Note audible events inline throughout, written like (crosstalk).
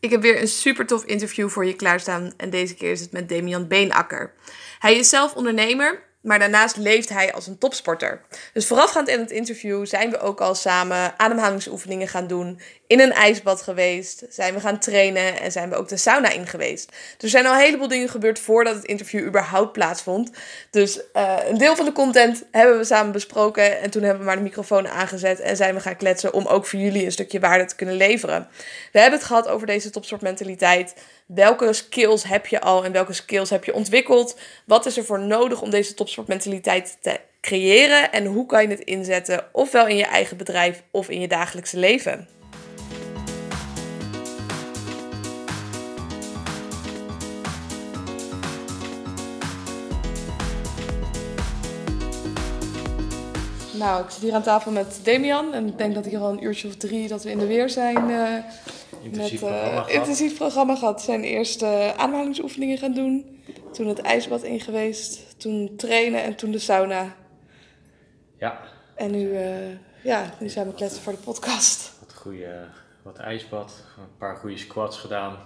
Ik heb weer een super tof interview voor je klaarstaan en deze keer is het met Damian Beenakker. Hij is zelf ondernemer maar daarnaast leeft hij als een topsporter. Dus voorafgaand in het interview zijn we ook al samen ademhalingsoefeningen gaan doen. In een ijsbad geweest. Zijn we gaan trainen en zijn we ook de sauna in geweest. Er zijn al een heleboel dingen gebeurd voordat het interview überhaupt plaatsvond. Dus uh, een deel van de content hebben we samen besproken. En toen hebben we maar de microfoon aangezet en zijn we gaan kletsen om ook voor jullie een stukje waarde te kunnen leveren. We hebben het gehad over deze topsportmentaliteit. Welke skills heb je al en welke skills heb je ontwikkeld? Wat is er voor nodig om deze topsportmentaliteit te creëren? En hoe kan je het inzetten, ofwel in je eigen bedrijf of in je dagelijkse leven? Nou, ik zit hier aan tafel met Damian en ik denk dat ik al een uurtje of drie dat we in de weer zijn. Uh, intensief met, programma gehad. intensief programma gehad. Zijn eerste ademhalingsoefeningen gaan doen. Toen het ijsbad in geweest. Toen trainen en toen de sauna. Ja. En nu, uh, ja, nu zijn we kletsen voor de podcast. Wat, goede, wat ijsbad, een paar goede squats gedaan.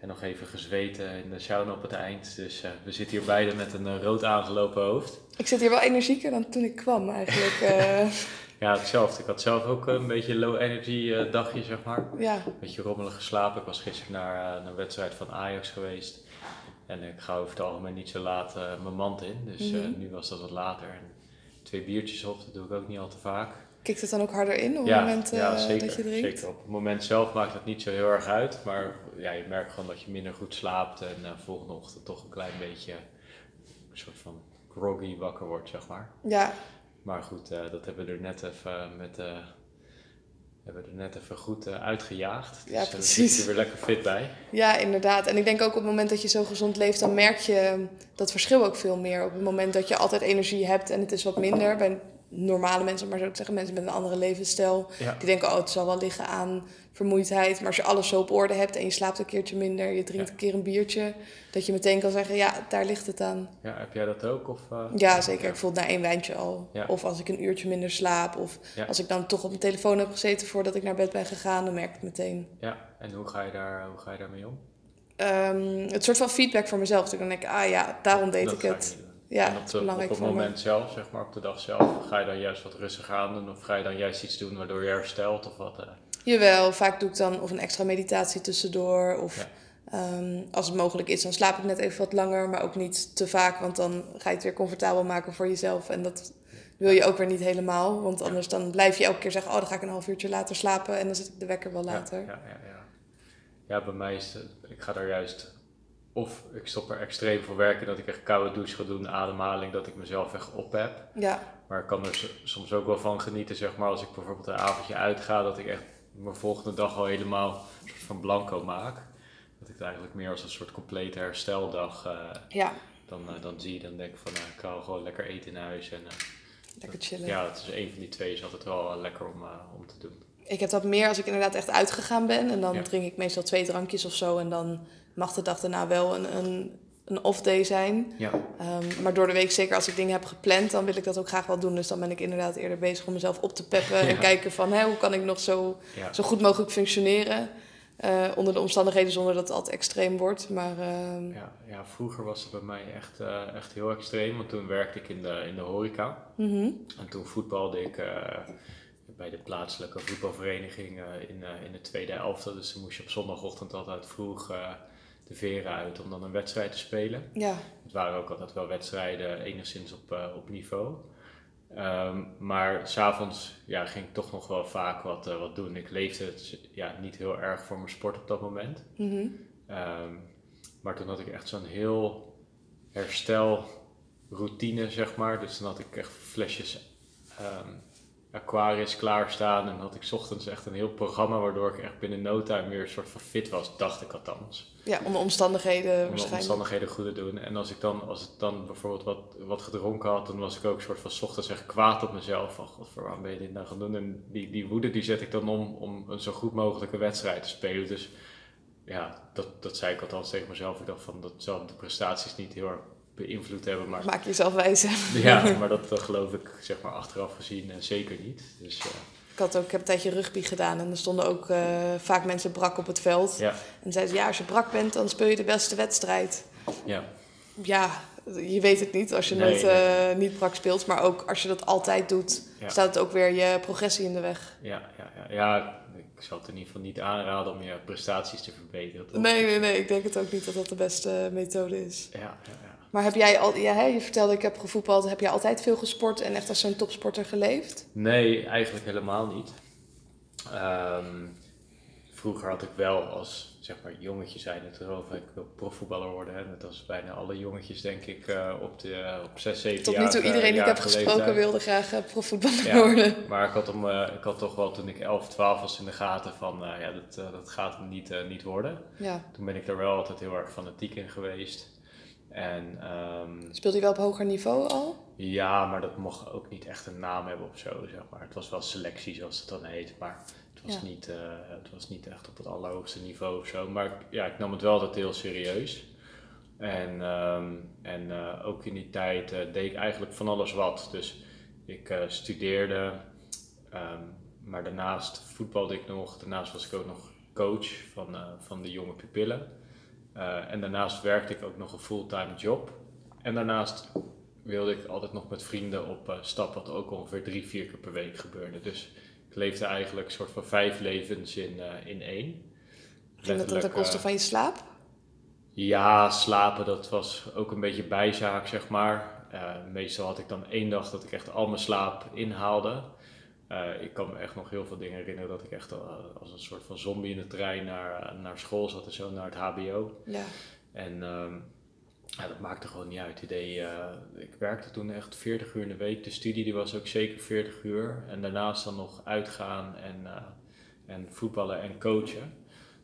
En nog even gezweten in de sauna op het eind. Dus uh, we zitten hier beide met een uh, rood aangelopen hoofd. Ik zit hier wel energieker dan toen ik kwam eigenlijk. (laughs) ja, hetzelfde. Ik had zelf ook een beetje low energy dagje, zeg maar. Ja. Een beetje rommelig geslapen. Ik was gisteren naar, naar een wedstrijd van Ajax geweest. En ik ga over het algemeen niet zo laat mijn mand in. Dus mm -hmm. nu was dat wat later. En twee biertjes op, dat doe ik ook niet al te vaak. Kikt het dan ook harder in op ja, het moment uh, ja, zeker, dat je drinkt? zeker. Op het moment zelf maakt dat niet zo heel erg uit. Maar ja, je merkt gewoon dat je minder goed slaapt. En volgende ochtend toch een klein beetje een soort van groggy wakker wordt, zeg maar. Ja. Maar goed, uh, dat hebben we er net even met... hebben we er net even goed uitgejaagd. Ja, dus precies. daar zit je weer lekker fit bij. Ja, inderdaad. En ik denk ook op het moment dat je zo gezond leeft, dan merk je dat verschil ook veel meer. Op het moment dat je altijd energie hebt en het is wat minder. Bij normale mensen, maar zo te zeggen, mensen met een andere levensstijl. Ja. Die denken, oh, het zal wel liggen aan vermoeidheid. Maar als je alles zo op orde hebt en je slaapt een keertje minder, je drinkt Ja. een keer een biertje, dat je meteen kan zeggen, ja, daar ligt het aan. Ja, heb jij dat ook? Of, uh, Ja, zeker. Ik voel het na één wijntje al. Ja. Of als ik een uurtje minder slaap. Of als ik dan toch op mijn telefoon heb gezeten voordat ik naar bed ben gegaan, dan merk ik het meteen. Ja, en hoe ga je, daar, hoe ga je daarmee om? Ehm, het soort van feedback voor mezelf. Ik dan denk, ah ja, daarom deed dat ik het. Ja, en op, de, op het me. moment zelf, zeg maar, op de dag zelf, ga je dan juist wat rustiger aan doen? Of ga je dan juist iets doen waardoor je herstelt? Of wat? eh? Jawel, vaak doe ik dan of een extra meditatie tussendoor. Of Ja. ehm, als het mogelijk is, dan slaap ik net even wat langer, maar ook niet te vaak. Want dan ga je het weer comfortabel maken voor jezelf. En dat wil je ook weer niet helemaal. Want anders dan blijf je elke keer zeggen, oh dan ga ik een half uurtje later slapen. En dan zet ik de wekker wel later. Ja, ja, ja, ja. ja, bij mij is het, ik ga daar juist, of ik stop er extreem voor werken, dat ik echt koude douche ga doen, ademhaling, dat ik mezelf echt op heb. Ja, Maar ik kan er soms ook wel van genieten, zeg maar, als ik bijvoorbeeld een avondje uitga, dat ik echt mijn volgende dag al helemaal een soort van blanco maak. Dat ik het eigenlijk meer als een soort complete hersteldag eh, ja. dan, eh, dan zie. Dan denk ik van, eh, ik hou gewoon lekker eten in huis. En, eh, lekker chillen. ja, het is een van die twee is altijd wel lekker om, om te doen. Ik heb dat meer als ik inderdaad echt uitgegaan ben. En dan Ja. drink ik meestal twee drankjes of zo. En dan mag de dag daarna wel een, een, een off day zijn. Ja, Ehm, maar door de week, zeker als ik dingen heb gepland, dan wil ik dat ook graag wel doen. Dus dan ben ik inderdaad eerder bezig om mezelf op te peppen. (laughs) En kijken van hè, hoe kan ik nog zo, ja. zo goed mogelijk functioneren. eh, onder de omstandigheden zonder dat het altijd extreem wordt. Maar ehm, Ja, ja, vroeger was het bij mij echt, eh, echt heel extreem, want toen werkte ik in de, in de horeca. mhm. En toen voetbalde ik eh, bij de plaatselijke voetbalvereniging in, in de tweede elfte. Dus dan moest je op zondagochtend altijd vroeg de veren uit om dan een wedstrijd te spelen. ja, Het waren ook altijd wel wedstrijden enigszins op, eh, op niveau. Ehm, maar s'avonds ja, ging ik toch nog wel vaak wat, eh, wat doen. Ik leefde het, ja, niet heel erg voor mijn sport op dat moment. mhm. Ehm, maar toen had ik echt zo'n heel herstelroutine, zeg maar. Dus dan had ik echt flesjes ehm, Aquarius klaarstaan. En had ik 's ochtends echt een heel programma waardoor ik echt binnen no time weer een soort van fit was, dacht ik althans. ja, onder omstandigheden Om de waarschijnlijk. omstandigheden goed te doen. En als ik dan, als ik dan bijvoorbeeld wat, wat gedronken had, dan was ik ook een soort van 's ochtends echt kwaad op mezelf. Van, godver, waarom ben je dit nou gaan doen? En die, die woede die zet ik dan om, om een zo goed mogelijke wedstrijd te spelen. Dus ja, dat, dat zei ik althans tegen mezelf. Ik dacht van, dat zal de prestaties niet heel erg beïnvloed hebben. Maar Maak jezelf wijs. (laughs) ja, maar dat, dat geloof ik zeg maar achteraf gezien eh, zeker niet. Dus eh, Ik had ook, ik heb een tijdje rugby gedaan en er stonden ook eh, vaak mensen brak op het veld. Ja, En zeiden ze, ja, als je brak bent, dan speel je de beste wedstrijd. ja, Ja, je weet het niet als je Nee, eh, niet brak speelt. Maar ook als je dat altijd doet, Ja. staat het ook weer je progressie in de weg. ja, ja, ja, ja. Ik zal het in ieder geval niet aanraden om je prestaties te verbeteren. toch? Nee, nee, nee. Ik denk het ook niet dat dat de beste methode is. Ja, ja, ja. Maar heb jij al, ja, hè, je vertelde ik heb gevoetbald. Heb jij altijd veel gesport en echt als zo'n topsporter geleefd? Nee, eigenlijk helemaal niet. Ehm, vroeger had ik wel als zeg maar jongetje zijn het erover, ik wil profvoetballer worden. Hè. Net als bijna alle jongetjes denk ik eh, op, de, op 6, 7 Tot jaar. nu toe iedereen die ik heb gesproken leeftijd. wilde graag eh, profvoetballer Ja, worden. maar ik had, hem, eh, ik had toch wel toen ik 11, 12 was in de gaten van ja, dat, dat gaat hem niet, niet worden. Ja. Toen ben ik er wel altijd heel erg fanatiek in geweest. En ehm, Speelde je wel op hoger niveau al? ja, maar dat mocht ook niet echt een naam hebben of zo, zeg maar. Het was wel selectie, zoals het dan heet, maar het was, Ja. niet, eh, het was niet echt op het allerhoogste niveau of zo. Maar ik- ja, ik nam het wel altijd heel serieus. En, ehm, en eh, ook in die tijd eh, deed ik eigenlijk van alles wat. Dus ik studeerde, ehm, maar daarnaast voetbalde ik nog. Daarnaast was ik ook nog coach van, van de jonge pupillen. Eh, en daarnaast werkte ik ook nog een fulltime job. En daarnaast wilde ik altijd nog met vrienden op eh, stap, wat ook ongeveer drie, vier keer per week gebeurde. Dus ik leefde eigenlijk een soort van vijf levens in, eh, in één. Ging dat ten koste van je slaap? ja, slapen, dat was ook een beetje bijzaak, zeg maar. Meestal had ik dan één dag dat ik echt al mijn slaap inhaalde. Eh, ik kan me echt nog heel veel dingen herinneren dat ik echt eh, als een soort van zombie in de trein naar, eh, naar school zat en zo, naar het HBO. Ja. En ehm, ja, dat maakte gewoon niet uit. Idee, ik werkte toen echt 40 uur in de week. De studie die was ook zeker 40 uur. En daarnaast dan nog uitgaan en, en voetballen en coachen.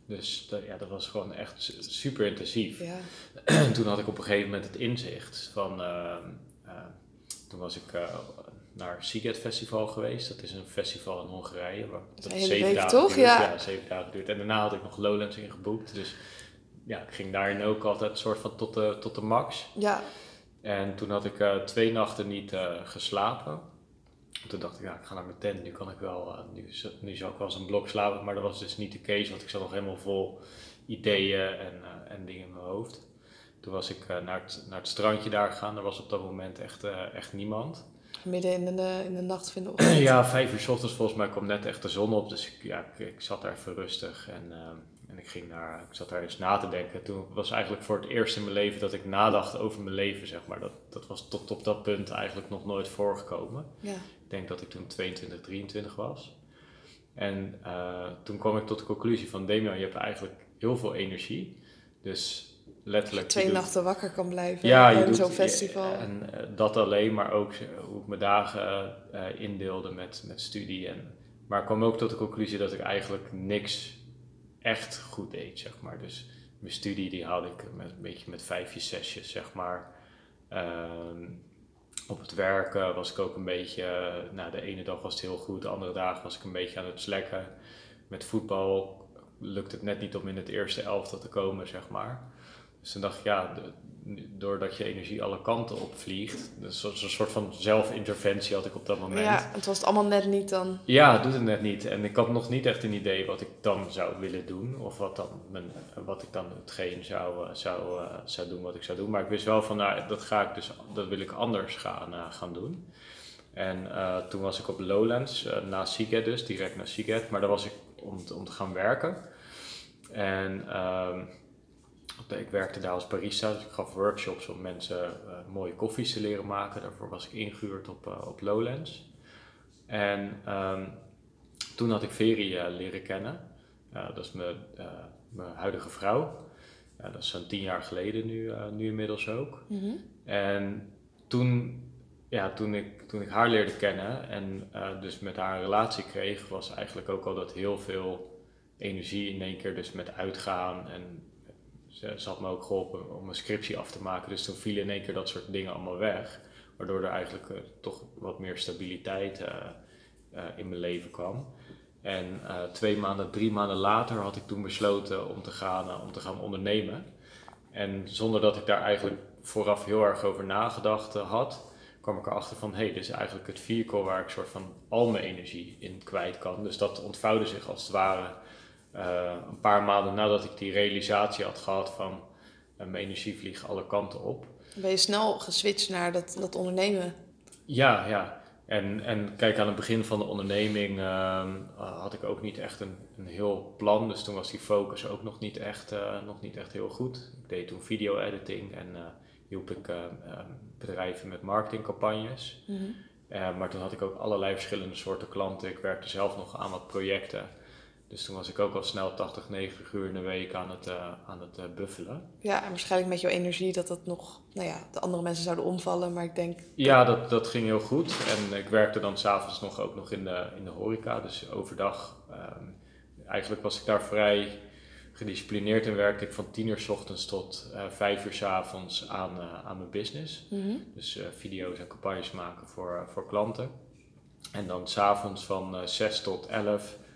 Dus dat, ja, dat was gewoon echt su- super intensief. ja. En (clears throat) toen had ik op een gegeven moment het inzicht van. ehm, eh, toen was ik naar Siget Festival geweest. Dat is een festival in Hongarije. Waar, dat week, toch? duurt. Ja. ja, zeven dagen duurt. En daarna had ik nog Lowlands ingeboekt. Dus ja, ik ging daarin ook altijd een soort van tot de, tot de max. Ja. En toen had ik eh, twee nachten niet eh, geslapen. Toen dacht ik, ja, ik ga naar mijn tent. Nu kan ik wel, eh, nu, nu zou ik wel eens een blok slapen. Maar dat was dus niet de case, want ik zat nog helemaal vol ideeën en, en dingen in mijn hoofd. Toen was ik naar, het, naar het strandje daar gegaan. Er was op dat moment echt, echt niemand. Midden in de, in de nacht vinden (clears throat) Ja, vijf uur 's ochtends volgens mij kwam net echt de zon op. Dus ik, ja, ik, ik zat daar even rustig en, ehm, en ik, ging daar, ik zat daar eens na te denken. Toen was eigenlijk voor het eerst in mijn leven dat ik nadacht over mijn leven, zeg maar. Dat, dat was tot op dat punt eigenlijk nog nooit voorgekomen. Ja. Ik denk dat ik toen 22, 23 was. En eh, toen kwam ik tot de conclusie van Damian, je hebt eigenlijk heel veel energie. Dus letterlijk... Twee nachten wakker kan blijven ja, zo'n festival. en eh, dat alleen, maar ook hoe ik mijn dagen eh, indeelde met, met studie. En, maar ik kwam ook tot de conclusie dat ik eigenlijk niks echt goed deed, zeg maar. Dus mijn studie die haalde ik met, een beetje met vijfjes, zesjes, zeg maar. Ehm, op het werk eh, was ik ook een beetje, eh, nou de ene dag was het heel goed, de andere dagen was ik een beetje aan het slekken. Met voetbal lukt het net niet om in het eerste elftal te komen, zeg maar. Dus toen dacht ik, ja, doordat je energie alle kanten opvliegt, dus een soort van zelfinterventie had ik op dat moment. Ja, het was het allemaal net niet dan. Ja, het doet het net niet. En ik had nog niet echt een idee wat ik dan zou willen doen. Of wat, dan mijn, wat ik dan hetgeen zou, eh, zou, eh, zou doen wat ik zou doen. Maar ik wist wel van, nou, dat ga ik dus, dat wil ik anders gaan, eh, gaan doen. En toen was ik op Lowlands, na Seagate dus, direct naar Seagate. Maar daar was ik om, te- om te gaan werken. En ehm, ik werkte daar als barista, dus ik gaf workshops om mensen eh, mooie koffies te leren maken. Daarvoor was ik ingehuurd op, eh, op Lowlands. En ehm, toen had ik Veri eh, leren kennen. Dat is mijn, mijn huidige vrouw. Ja, dat is zo'n tien jaar geleden nu, nu inmiddels ook. Mhm. En toen, ja, toen, ik, toen ik haar leerde kennen en dus met haar een relatie kreeg, was eigenlijk ook al dat heel veel energie in één keer dus met uitgaan. En ze, had me ook geholpen om een scriptie af te maken. Dus toen vielen in één keer dat soort dingen allemaal weg. Waardoor er eigenlijk eh, toch wat meer stabiliteit eh, eh, in mijn leven kwam. En twee maanden, drie maanden later had ik toen besloten om te gaan, om te gaan ondernemen. En zonder dat ik daar eigenlijk vooraf heel erg over nagedacht had, kwam ik erachter van, hé, hey, dit is eigenlijk het vehicle waar ik soort van al mijn energie in kwijt kan. Dus dat ontvouwde zich als het ware uh, een paar maanden nadat ik die realisatie had gehad van uh, mijn energie vliegt alle kanten op. Ben je snel geswitcht naar dat, dat ondernemen? Ja, ja. En, en kijk, aan het begin van de onderneming uh, had ik ook niet echt een, een heel plan. Dus toen was die focus ook nog niet echt, uh, nog niet echt heel goed. Ik deed toen video-editing en uh, hielp ik bedrijven met marketingcampagnes. Mm -hmm. maar toen had ik ook allerlei verschillende soorten klanten. Ik werkte zelf nog aan wat projecten. Dus toen was ik ook al snel 80, 90 uur in de week aan het, uh, aan het uh, buffelen. Ja, en waarschijnlijk met jouw energie dat dat nog, nou ja, de andere mensen zouden omvallen, maar ik denk... Ja, dat, dat ging heel goed. En ik werkte dan s'avonds nog ook nog in de, in de horeca, dus overdag. Um, eigenlijk was ik daar vrij gedisciplineerd in, werkte ik van 10 uur s ochtends tot uh, 5 uur s avonds aan, aan mijn business. Mm -hmm. Dus video's en campagnes maken voor, voor klanten. En dan s'avonds van 6 tot 11 uh,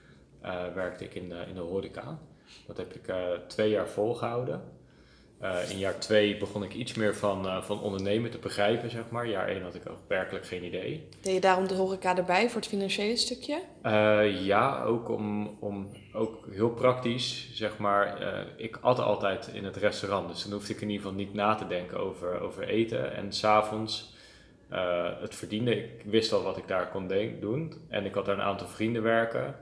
werkte ik in de, in de horeca. Dat heb ik uh, twee jaar volgehouden. Uh, in jaar twee begon ik iets meer van, van ondernemen te begrijpen, zeg maar. Jaar één had ik ook werkelijk geen idee. Deed je daarom de horeca erbij voor het financiële stukje? ja, ook om, om ook heel praktisch, zeg maar. ik at altijd in het restaurant, dus dan hoefde ik in ieder geval niet na te denken over, over eten. En s'avonds het verdiende, ik wist al wat ik daar kon doen. En ik had daar een aantal vrienden werken.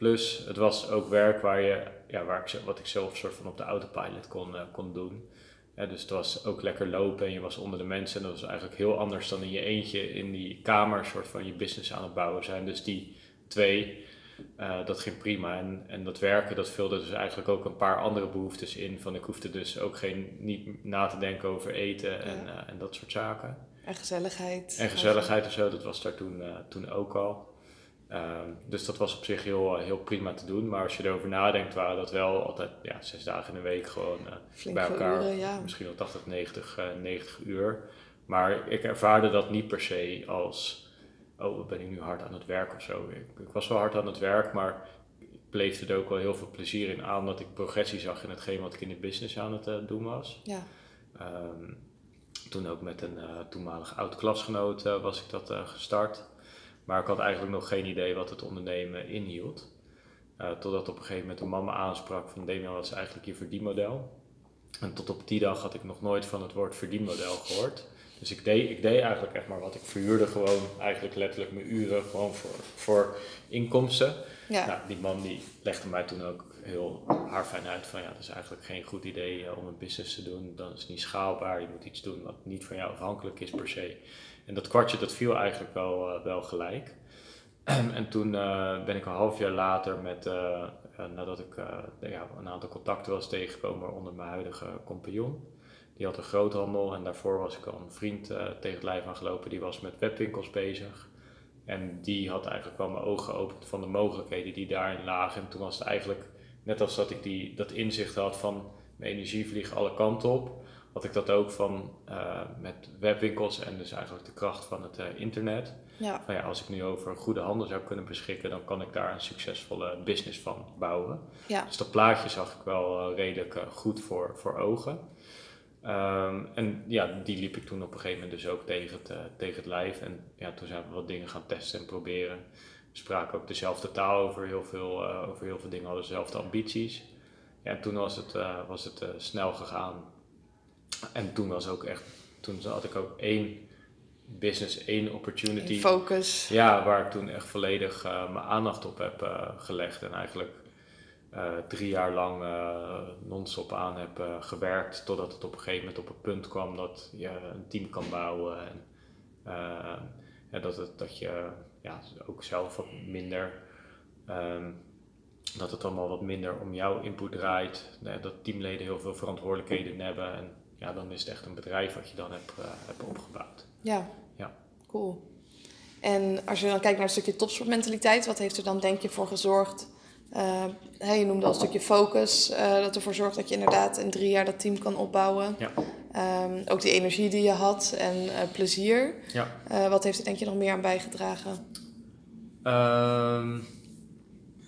Plus, het was ook werk waar je, ja, waar ik, wat ik zelf soort van op de autopilot kon, uh, kon doen. dus het was ook lekker lopen en je was onder de mensen. En dat was eigenlijk heel anders dan in je eentje in die kamer soort van je business aan het bouwen zijn. Dus die twee, uh, dat ging prima. En, en dat werken, dat vulde dus eigenlijk ook een paar andere behoeftes in. Van ik hoefde dus ook geen, niet na te denken over eten en, ja. uh, en dat soort zaken. En gezelligheid. En gezelligheid en zo, dat was daar toen, toen ook al. Um, dus dat was op zich heel, heel prima te doen. Maar als je erover nadenkt, waren dat wel altijd ja, zes dagen in de week gewoon uh, bij elkaar. Uren, ja. Misschien wel 80, 90, uh, 90 uur. Maar ik ervaarde dat niet per se als, oh, ben ik nu hard aan het werk of zo. Ik, ik was wel hard aan het werk, maar ik bleef er ook wel heel veel plezier in aan dat ik progressie zag in hetgeen wat ik in de business aan het uh, doen was. Ja. Um, toen ook met een toenmalig oud klasgenoot was ik dat gestart. Maar ik had eigenlijk nog geen idee wat het ondernemen inhield. Uh, totdat op een gegeven moment een mama aansprak van Damian, wat is eigenlijk je verdienmodel? En tot op die dag had ik nog nooit van het woord verdienmodel gehoord. Dus ik deed, ik deed eigenlijk echt maar wat. Ik verhuurde gewoon eigenlijk letterlijk mijn uren gewoon voor, voor inkomsten. Ja. Nou, die man die legde mij toen ook heel haarfijn uit van ja, dat is eigenlijk geen goed idee uh, om een business te doen. Dan is het niet schaalbaar. Je moet iets doen wat niet van jou afhankelijk is per se. En dat kwartje dat viel eigenlijk wel, uh, wel gelijk. (clears throat) en toen uh, ben ik een half jaar later met, uh, nadat ik ja, een aantal contacten was tegengekomen onder mijn huidige compagnon. Die had een groothandel en daarvoor was ik al een vriend tegen het lijf aangelopen. Die was met webwinkels bezig. En die had eigenlijk wel mijn ogen geopend van de mogelijkheden die daarin lagen. En toen was het eigenlijk, net als dat ik die, dat inzicht had van mijn energie vliegt alle kanten op, had ik dat ook van uh, met webwinkels en dus eigenlijk de kracht van het uh, internet. Ja. Van ja, als ik nu over goede handel zou kunnen beschikken, dan kan ik daar een succesvolle business van bouwen. Ja. Dus dat plaatje zag ik wel uh, redelijk goed voor, voor ogen. Um, en ja, die liep ik toen op een gegeven moment dus ook tegen het, tegen het lijf. En ja, toen zijn we wat dingen gaan testen en proberen. We spraken ook dezelfde taal over heel veel, over heel veel dingen, hadden dezelfde ambities. Ja, en toen was het, was het snel gegaan en toen was ook echt, toen had ik ook één business, één opportunity. In focus. Ja, waar ik toen echt volledig uh, mijn aandacht op heb uh, gelegd. En eigenlijk uh, drie jaar lang non-stop aan heb gewerkt. Totdat het op een gegeven moment op een punt kwam dat je een team kan bouwen. En, dat, het, dat je ja, ook zelf wat minder. Um, dat het allemaal wat minder om jouw input draait. Dat teamleden heel veel verantwoordelijkheden hebben. En ja, dan is het echt een bedrijf wat je dan hebt, uh, hebt opgebouwd. Ja. ja, cool. En als je dan kijkt naar een stukje topsportmentaliteit, wat heeft er dan denk je voor gezorgd? Uh, hey, je noemde al een stukje focus, uh, dat ervoor zorgt dat je inderdaad in drie jaar dat team kan opbouwen. Ja. Um, ook die energie die je had en plezier. Ja. wat heeft er denk je nog meer aan bijgedragen? Um,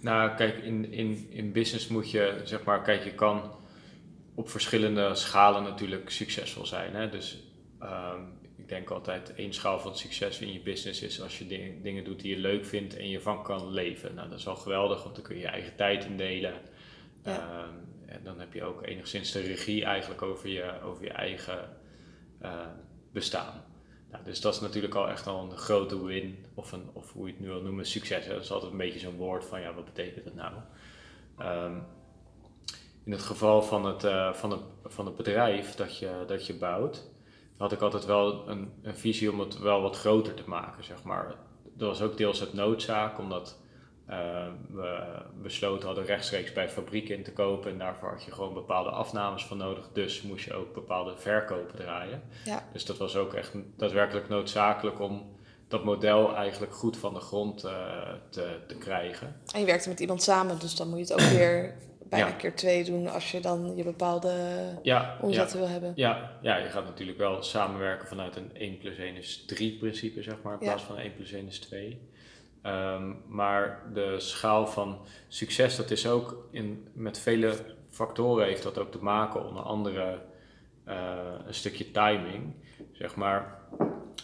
nou, kijk, in, in, in business moet je, zeg maar, kijk, je kan op verschillende schalen natuurlijk succesvol zijn. Hè? Dus um, ik denk altijd één schaal van succes in je business is als je dingen, dingen doet die je leuk vindt en je van kan leven. Nou, dat is al geweldig, want dan kun je je eigen tijd indelen. Ja. Ehm, en dan heb je ook enigszins de regie eigenlijk over je, over je eigen eh, bestaan. Nou, dus dat is natuurlijk al echt al een grote win, of, een, of hoe je het nu wil noemen, succes. Hè? Dat is altijd een beetje zo'n woord van, ja, wat betekent dat nou? Ehm, in het geval van het, eh, van het, van het bedrijf dat je, dat je bouwt, had ik altijd wel een, een visie om het wel wat groter te maken, zeg maar. Dat was ook deels het noodzaak, omdat uh, we besloten hadden rechtstreeks bij fabrieken in te kopen. En daarvoor had je gewoon bepaalde afnames van nodig. Dus moest je ook bepaalde verkopen draaien. Ja. Dus dat was ook echt daadwerkelijk noodzakelijk om dat model eigenlijk goed van de grond uh, te, te krijgen. En je werkte met iemand samen, dus dan moet je het ook weer bijna Ja. keer twee doen als je dan je bepaalde Ja, omzetten ja, wil hebben. ja, ja, je gaat natuurlijk wel samenwerken vanuit een 1 plus 1 is 3 principe, zeg maar, in plaats van 1 plus 1 is 2. Ehm, maar de schaal van succes, dat is ook in, met vele factoren heeft dat ook te maken, onder andere eh, een stukje timing. Zeg maar,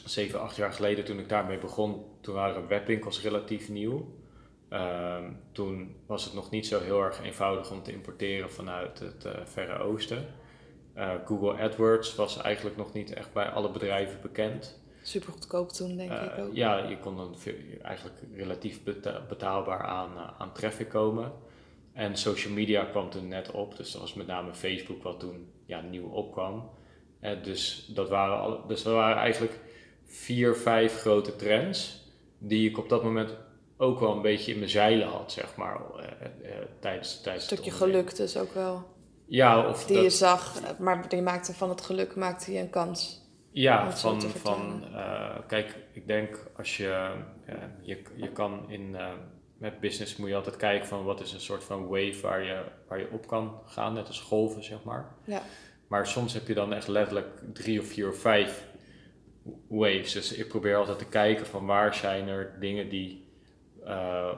7, 8 jaar geleden toen ik daarmee begon, toen waren webwinkels relatief nieuw. Ehm, toen was het nog niet zo heel erg eenvoudig om te importeren vanuit het eh, Verre Oosten. Eh, Google AdWords was eigenlijk nog niet echt bij alle bedrijven bekend. Super goedkoop toen, denk Eh, ik ook. ja, je kon dan eigenlijk relatief beta- betaalbaar aan, eh, aan traffic komen. En social media kwam toen net op, dus dat was met name Facebook wat toen ja, nieuw opkwam. Eh, dus, dat waren alle, dus er waren eigenlijk vier, vijf grote trends die ik op dat moment ook wel een beetje in mijn zeilen had, zeg maar, eh, eh, tijdens, Een tijdens stukje het ondernemen. geluk dus ook wel. Ja, of Die dat, je zag, maar je maakte van het geluk maakte je een kans. Ja, van, van eh, kijk, ik denk als je, eh, je, je kan in, eh, met business moet je altijd kijken van wat is een soort van wave waar je, waar je op kan gaan, net als golven zeg maar. Ja. Maar soms heb je dan echt letterlijk drie of vier of vijf waves. Dus ik probeer altijd te kijken van waar zijn er dingen die, eh,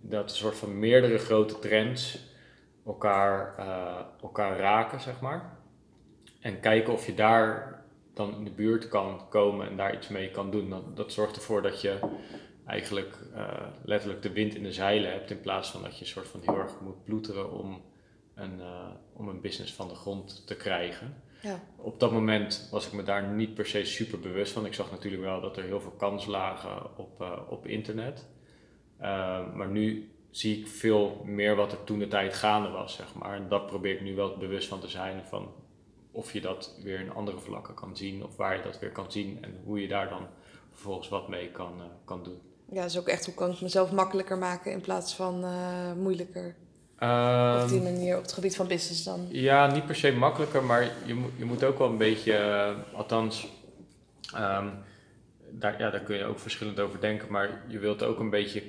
dat een soort van meerdere grote trends elkaar, eh, elkaar raken zeg maar. En kijken of je daar dan in de buurt kan komen en daar iets mee kan doen. Dat, dat zorgt ervoor dat je eigenlijk eh, letterlijk de wind in de zeilen hebt. In plaats van dat je een soort van heel erg moet ploeteren om een, om een business van de grond te krijgen. Ja. Op dat moment was ik me daar niet per se super bewust van. Ik zag natuurlijk wel dat er heel veel kansen lagen op, op internet. Eh, maar nu zie ik veel meer wat er toen de tijd gaande was, zeg maar. En dat probeer ik nu wel bewust van te zijn van of je dat weer in andere vlakken kan zien of waar je dat weer kan zien en hoe je daar dan vervolgens wat mee kan, eh, kan doen. ja, dus ook echt hoe kan ik mezelf makkelijker maken in plaats van eh, moeilijker. Op die Ehm, manier, op het gebied van business dan. Ja, niet per se makkelijker, maar je moet, je moet ook wel een beetje, eh, althans, ehm, daar, ja, daar kun je ook verschillend over denken, maar je wilt ook een beetje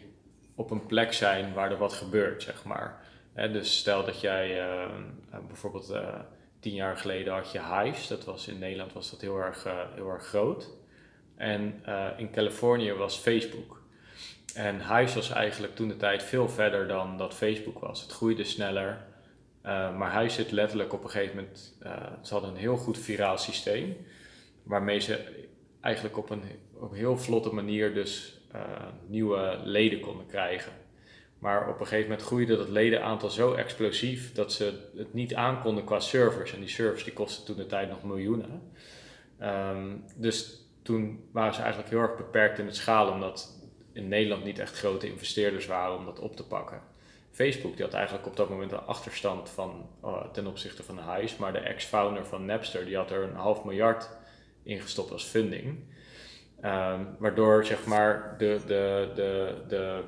op een plek zijn waar er wat gebeurt, zeg maar. Dus stel dat jij eh, eh, bijvoorbeeld eh, tien jaar geleden had je Hives, dat was in Nederland was dat heel erg, heel erg groot. En in Californië was Facebook. En Hives was eigenlijk toen de tijd veel verder dan dat Facebook was. Het groeide sneller. Maar hij zit letterlijk op een gegeven moment. Ze hadden een heel goed viraal systeem. Waarmee ze eigenlijk op een, op heel vlotte manier dus uh, nieuwe leden konden krijgen. Maar op een gegeven moment groeide dat ledenaantal zo explosief dat ze het niet aankonden qua servers. En die servers die kostten toen de tijd nog miljoenen. Um, dus toen waren ze eigenlijk heel erg beperkt in het schalen, omdat in Nederland niet echt grote investeerders waren om dat op te pakken. Facebook die had eigenlijk op dat moment een achterstand van, uh, ten opzichte van Highs, maar de ex-founder van Napster die had er een half miljard ingestopt als funding. Um, waardoor zeg maar de, de, de, de,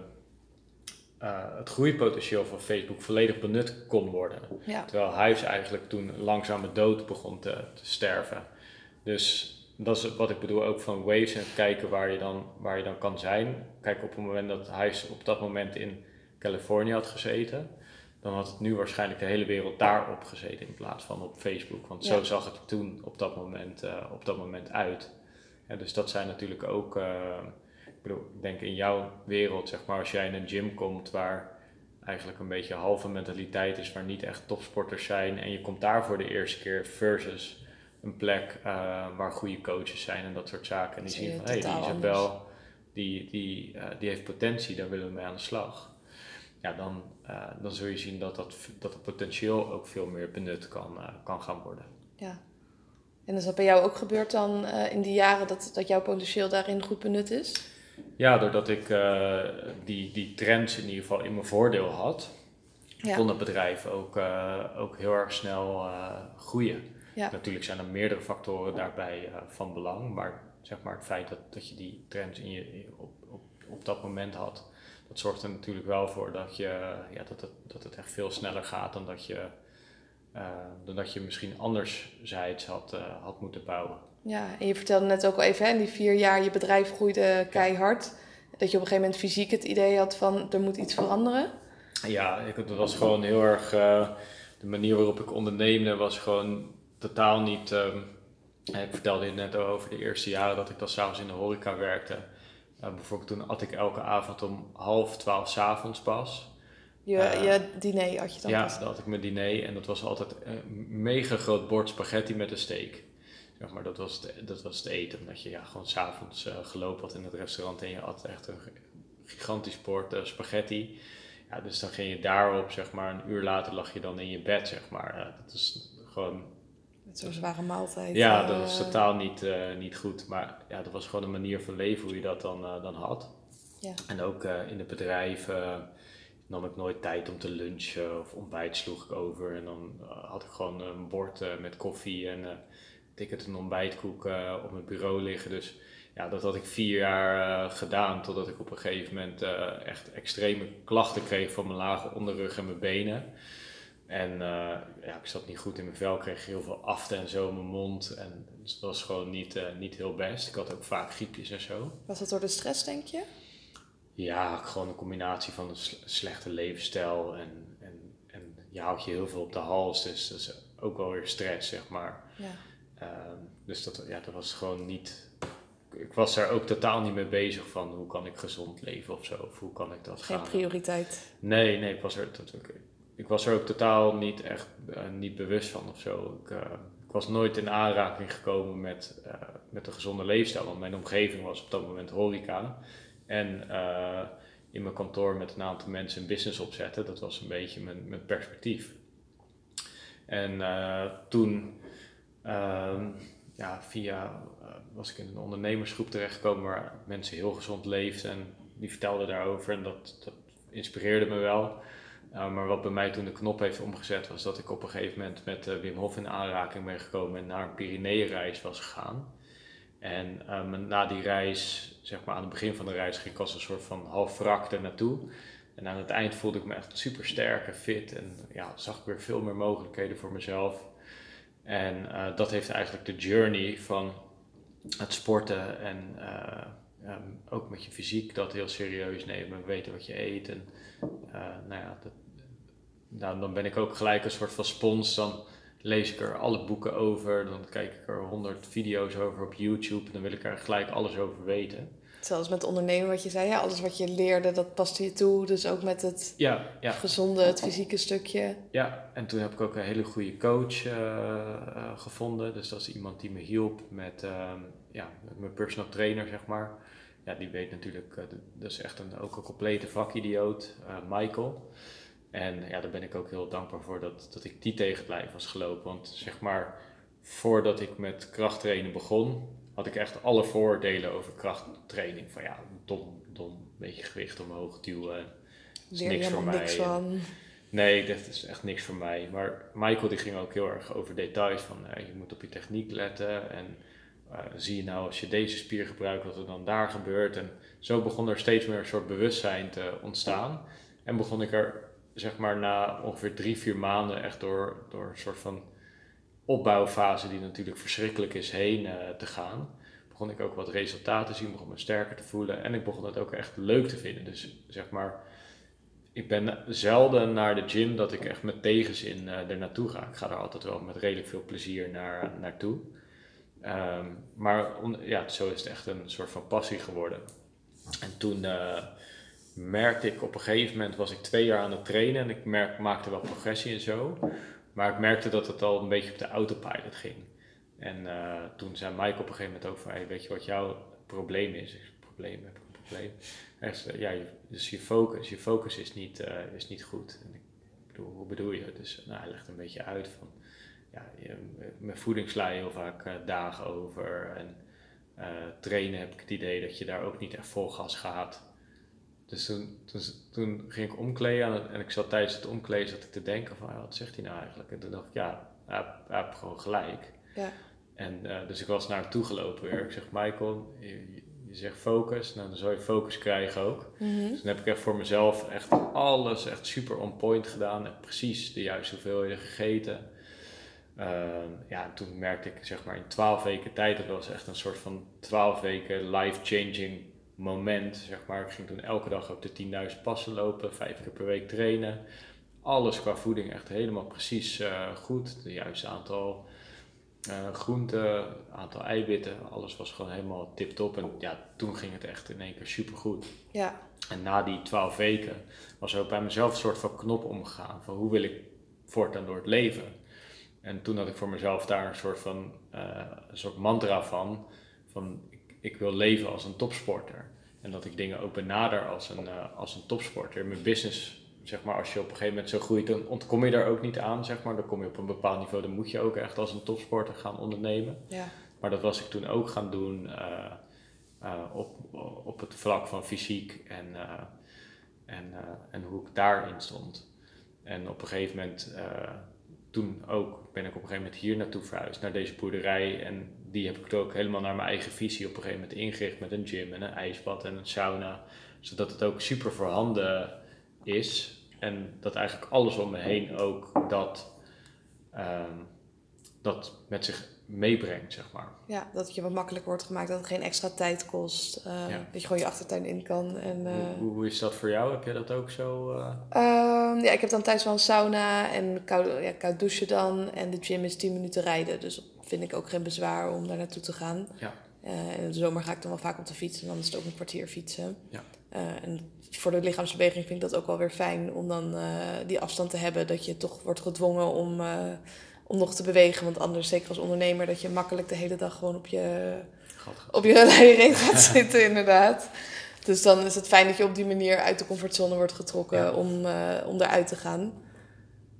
uh, het groeipotentieel van Facebook volledig benut kon worden. Ja. Terwijl Hives eigenlijk toen langzame dood begon te, te sterven. Dus dat is wat ik bedoel ook van waves en kijken waar je dan, waar je dan kan zijn. Kijk, op het moment dat Hives op dat moment in Californië had gezeten, dan had het nu waarschijnlijk de hele wereld daarop gezeten in plaats van op Facebook. Want zo zag het toen op dat moment, uh, op dat moment uit. Ja, dus dat zijn natuurlijk ook, uh, ik bedoel, ik denk in jouw wereld, zeg maar, als jij in een gym komt waar eigenlijk een beetje halve mentaliteit is, waar niet echt topsporters zijn en je komt daar voor de eerste keer versus een plek uh, waar goede coaches zijn en dat soort zaken. En die zien van, hé, hey, die Isabel, die, die, uh, die heeft potentie, daar willen we mee aan de slag. Ja, dan, uh, dan zul je zien dat, dat, dat het potentieel ook veel meer benut kan, kan gaan worden. Ja. En is dat bij jou ook gebeurd dan in die jaren dat, dat jouw potentieel daarin goed benut is? Ja, doordat ik die, die trends in ieder geval in mijn voordeel had, ja. kon het bedrijf ook, ook heel erg snel groeien. Ja. Natuurlijk zijn er meerdere factoren daarbij van belang, maar zeg maar het feit dat, dat je die trends in je, op, op, op dat moment had, dat zorgt er natuurlijk wel voor dat, je, ja, dat, het, dat het echt veel sneller gaat dan dat je, dan dat je misschien anderszijds had, uh, had moeten bouwen. Ja, en je vertelde net ook al even, hè, in die vier jaar je bedrijf groeide keihard. Dat je op een gegeven moment fysiek het idee had van er moet iets veranderen. Ja, ik, het was gewoon heel erg, de manier waarop ik onderneemde was gewoon totaal niet. Um, ik vertelde je net over de eerste jaren dat ik dan s'avonds in de horeca werkte. Uh, bijvoorbeeld toen at ik elke avond om half twaalf s'avonds pas. Je, uh, je diner had je dan Ja, pas. dan had ik mijn diner en dat was altijd een mega groot bord spaghetti met een steak. Zeg maar, dat was het, dat was het eten. Omdat je ja, gewoon s'avonds uh, gelopen had in het restaurant en je at echt een gigantisch bord spaghetti. Ja, dus dan ging je daarop, zeg maar, een uur later lag je dan in je bed, zeg maar. dat is gewoon zo'n zware maaltijd. Ja, dat was eh. totaal niet, niet goed. Maar ja, dat was gewoon een manier van leven hoe je dat dan, dan had. Ja. En ook in het bedrijf nam ik nooit tijd om te lunchen of ontbijt sloeg ik over. En dan had ik gewoon een bord met koffie en ticket een ontbijtkoek op mijn bureau liggen. Dus ja, dat had ik vier jaar gedaan totdat ik op een gegeven moment echt extreme klachten kreeg van mijn lage onderrug en mijn benen. En uh, ja, ik zat niet goed in mijn vel, kreeg heel veel afte en zo in mijn mond. En dat was gewoon niet, uh, niet heel best. Ik had ook vaak griepjes en zo. Was dat door de stress, denk je? Ja, gewoon een combinatie van een slechte levensstijl en, en, en je houdt je heel veel op de hals. Dus dat is ook wel weer stress, zeg maar. Ja. Uh, dus dat, ja, dat was gewoon niet... Ik was er ook totaal niet mee bezig van hoe kan ik gezond leven of zo. Of hoe kan ik dat Geen gaan. prioriteit? Nee, nee, ik was er... Dat, ik was er ook totaal niet echt uh, niet bewust van of zo. Ik, uh, ik, was nooit in aanraking gekomen met, uh, met een gezonde leefstijl, want mijn omgeving was op dat moment horeca. En in mijn kantoor met een aantal mensen een business opzetten, dat was een beetje mijn, mijn perspectief. En toen, ehm, ja, via, was ik in een ondernemersgroep terechtgekomen waar mensen heel gezond leefden en die vertelden daarover en dat, dat inspireerde me wel. Maar wat bij mij toen de knop heeft omgezet was dat ik op een gegeven moment met Wim Hof in aanraking ben gekomen en naar een Pyreneeënreis was gegaan. En um, na die reis, zeg maar aan het begin van de reis, ging ik als een soort van half wrak er naartoe. En aan het eind voelde ik me echt super sterk en fit en ja, zag ik weer veel meer mogelijkheden voor mezelf. En uh, dat heeft eigenlijk de journey van het sporten en um, ook met je fysiek dat heel serieus nemen, weten wat je eet. En nou ja, dat, nou, dan ben ik ook gelijk een soort van spons. Dan lees ik er alle boeken over. Dan kijk ik er honderd video's over op YouTube. Dan wil ik er gelijk alles over weten. Zelfs met ondernemen, wat je zei, ja, alles wat je leerde, dat paste je toe. Dus ook met het ja, ja. gezonde, het fysieke stukje. Ja, en toen heb ik ook een hele goede coach uh, uh, gevonden. Dus dat is iemand die me hielp met, uh, ja, mijn personal trainer, zeg maar. Ja, die weet natuurlijk, dat is echt een, ook een complete vakidioot, Michael. En ja, daar ben ik ook heel dankbaar voor dat, dat ik die tegenblijf was gelopen. Want zeg maar, voordat ik met krachttrainen begon, had ik echt alle voordelen over krachttraining. Van ja, dom, dom, beetje gewicht omhoog duwen. Is niks voor mij. Niks van. Nee, dat is echt niks voor mij. Maar Michael die ging ook heel erg over details van je moet op je techniek letten. En uh, zie je nou als je deze spier gebruikt wat er dan daar gebeurt. En zo begon er steeds meer een soort bewustzijn te ontstaan. En begon ik er zeg maar na ongeveer drie, vier maanden echt door, door een soort van opbouwfase die natuurlijk verschrikkelijk is heen uh, te gaan, begon ik ook wat resultaten te zien, begon me sterker te voelen en ik begon het ook echt leuk te vinden. Dus zeg maar, ik ben zelden naar de gym dat ik echt met tegenzin uh, er naartoe ga. Ik ga er altijd wel met redelijk veel plezier naar, naartoe. Um, maar ja, zo is het echt een soort van passie geworden. En toen merkte ik op een gegeven moment, was ik twee jaar aan het trainen en ik merk, maakte wel progressie en zo. Maar ik merkte dat het al een beetje op de autopilot ging. En uh, toen zei Mike op een gegeven moment ook van, weet je wat jouw probleem is? Ik probleem, heb een probleem? Echt, ja, je, dus je focus, je focus is niet, uh, is niet goed. Ik bedoel, hoe bedoel je? Dus nou, hij legt een beetje uit van, ja, je, met voeding sla je heel vaak uh, dagen over. En trainen heb ik het idee dat je daar ook niet echt vol gas gaat. Dus toen, toen, toen, ging ik omkleden en ik zat tijdens het omkleden zat ik te denken van, wat zegt hij nou eigenlijk? En toen dacht ik, ja, hij, hij heeft gewoon gelijk. Ja. En uh, dus ik was naar hem toe gelopen weer. Ik zeg, Michael, je, je zegt focus, nou dan zou je focus krijgen ook. Mhm. Dus dan heb ik echt voor mezelf echt alles echt super on point gedaan. En precies de juiste hoeveelheden gegeten. Uh, ja, toen merkte ik zeg maar in twaalf weken tijd, dat was echt een soort van twaalf weken life-changing moment. Zeg maar. Ik ging toen elke dag op de 10.000 passen lopen, vijf keer per week trainen. Alles qua voeding echt helemaal precies uh, goed. De juiste aantal uh, groenten, aantal eiwitten, alles was gewoon helemaal tip-top. En ja, toen ging het echt in één keer supergoed. Ja. En na die twaalf weken was er ook bij mezelf een soort van knop omgegaan. Van hoe wil ik voortaan door het leven? En toen had ik voor mezelf daar een soort van uh, een soort mantra van. Van ik, wil leven als een topsporter. En dat ik dingen ook benader als een, uh, als een topsporter. Mijn business zeg maar, als je op een gegeven moment zo groeit, dan ontkom je daar ook niet aan, zeg maar. Dan kom je op een bepaald niveau, dan moet je ook echt als een topsporter gaan ondernemen. Ja. Maar dat was ik toen ook gaan doen uh, uh, op, op het vlak van fysiek en, en, en hoe ik daarin stond. En op een gegeven moment, toen ook, ben ik op een gegeven moment hier naartoe verhuisd, naar deze boerderij. En die heb ik ook helemaal naar mijn eigen visie op een gegeven moment ingericht met een gym en een ijsbad en een sauna. Zodat het ook super voorhanden is en dat eigenlijk alles om me heen ook dat, um, dat met zich meebrengt, zeg maar. Ja, dat het je wat makkelijker wordt gemaakt, dat het geen extra tijd kost. Uh, ja. Dat je gewoon je achtertuin in kan. En, uh, hoe, hoe, is dat voor jou? Heb jij dat ook zo? Uh... Um, ja, ik heb dan thuis wel een sauna en koud, ja, koud douchen dan. En de gym is 10 minuten rijden, dus vind ik ook geen bezwaar om daar naartoe te gaan. Ja. in de zomer ga ik dan wel vaak op de fiets en dan is het ook een kwartier fietsen. Ja. en voor de lichaamsbeweging vind ik dat ook wel weer fijn om dan uh, die afstand te hebben. Dat je toch wordt gedwongen om, om nog te bewegen. Want anders, zeker als ondernemer, dat je makkelijk de hele dag gewoon op je, op je (laughs) leiding gaat zitten, inderdaad. Dus dan is het fijn dat je op die manier uit de comfortzone wordt getrokken ja. om, om eruit te gaan.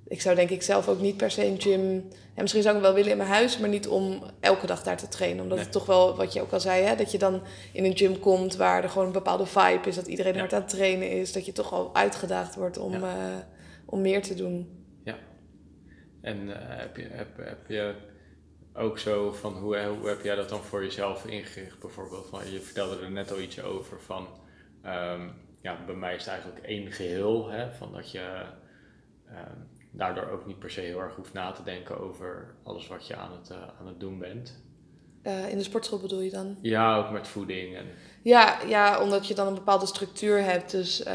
Ik zou denk ik zelf ook niet per se een gym... Ja, misschien zou ik wel willen in mijn huis, maar niet om elke dag daar te trainen. Omdat nee. het toch wel, wat je ook al zei, hè, dat je dan in een gym komt waar er gewoon een bepaalde vibe is. Dat iedereen ja. hard aan het trainen is. Dat je toch al uitgedaagd wordt om, ja. uh, om meer te doen. Ja. En uh, heb, je, heb, heb je ook zo van, hoe, hoe heb jij dat dan voor jezelf ingericht? Bijvoorbeeld, van, je vertelde er net al iets over van... Um, ja, bij mij is het eigenlijk één geheel, hè, van dat je... Um, daardoor ook niet per se heel erg hoeft na te denken over alles wat je aan het, uh, aan het doen bent. Uh, in de sportschool bedoel je dan? Ja, ook met voeding. En... Ja, ja, omdat je dan een bepaalde structuur hebt. Dus uh,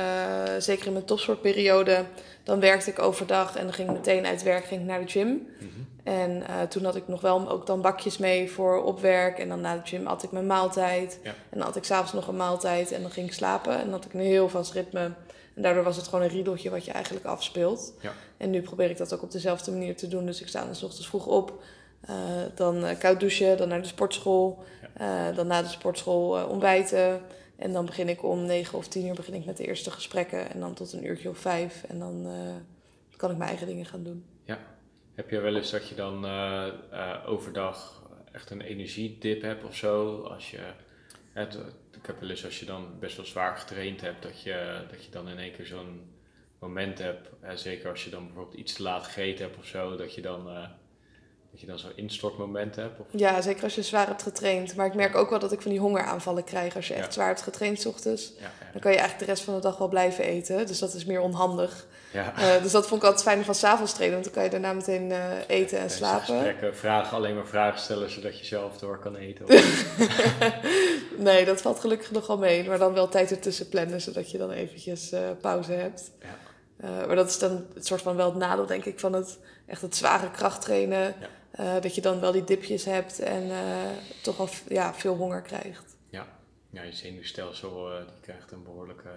zeker in mijn topsportperiode, dan werkte ik overdag en dan ging ik meteen uit werk ging ik naar de gym. Mm -hmm. En toen had ik nog wel ook dan bakjes mee voor op werk. En dan na de gym at ik mijn maaltijd. Ja. En dan had ik s'avonds nog een maaltijd en dan ging ik slapen. En dan had ik een heel vast ritme. En daardoor was het gewoon een riedeltje wat je eigenlijk afspeelt. Ja. En nu probeer ik dat ook op dezelfde manier te doen. Dus ik sta dan 's ochtends vroeg op. Uh, dan uh, koud douchen, dan naar de sportschool. Ja. Uh, dan na de sportschool ontbijten. En dan begin ik om 9 of 10 uur begin ik met de eerste gesprekken. En dan tot een uurtje of vijf. En dan kan ik mijn eigen dingen gaan doen. Ja. Heb je wel eens dat je dan overdag echt een energiedip hebt of zo? Als je ik heb wel eens als je dan best wel zwaar getraind hebt, dat je, dat je dan in één keer zo'n moment hebt. Hè, zeker als je dan bijvoorbeeld iets te laat gegeten hebt of zo, dat je dan, uh, dat je dan zo'n instortmoment hebt. Of... Ja, zeker als je zwaar hebt getraind. Maar ik merk ook wel dat ik van die hongeraanvallen krijg als je echt Ja. zwaar hebt getraind 's ochtends. Ja, ja, Dan kan je eigenlijk de rest van de dag wel blijven eten. Dus dat is meer onhandig. ja. Eh, dus dat vond ik altijd fijn van s'avonds trainen. Want dan kan je daarna meteen eh, eten en slapen. Gesprekken, vragen, alleen maar vragen stellen zodat je zelf door kan eten. (laughs) nee, dat valt gelukkig nog wel mee. Maar dan wel tijd ertussen plannen, zodat je dan eventjes eh, pauze hebt. Ja. Maar dat is dan het soort van wel het nadeel, denk ik, van het echt het zware krachttrainen. Ja. Eh, dat je dan wel die dipjes hebt en eh, toch al ja, veel honger krijgt. ja. ja, je zenuwstelsel eh, die krijgt een behoorlijke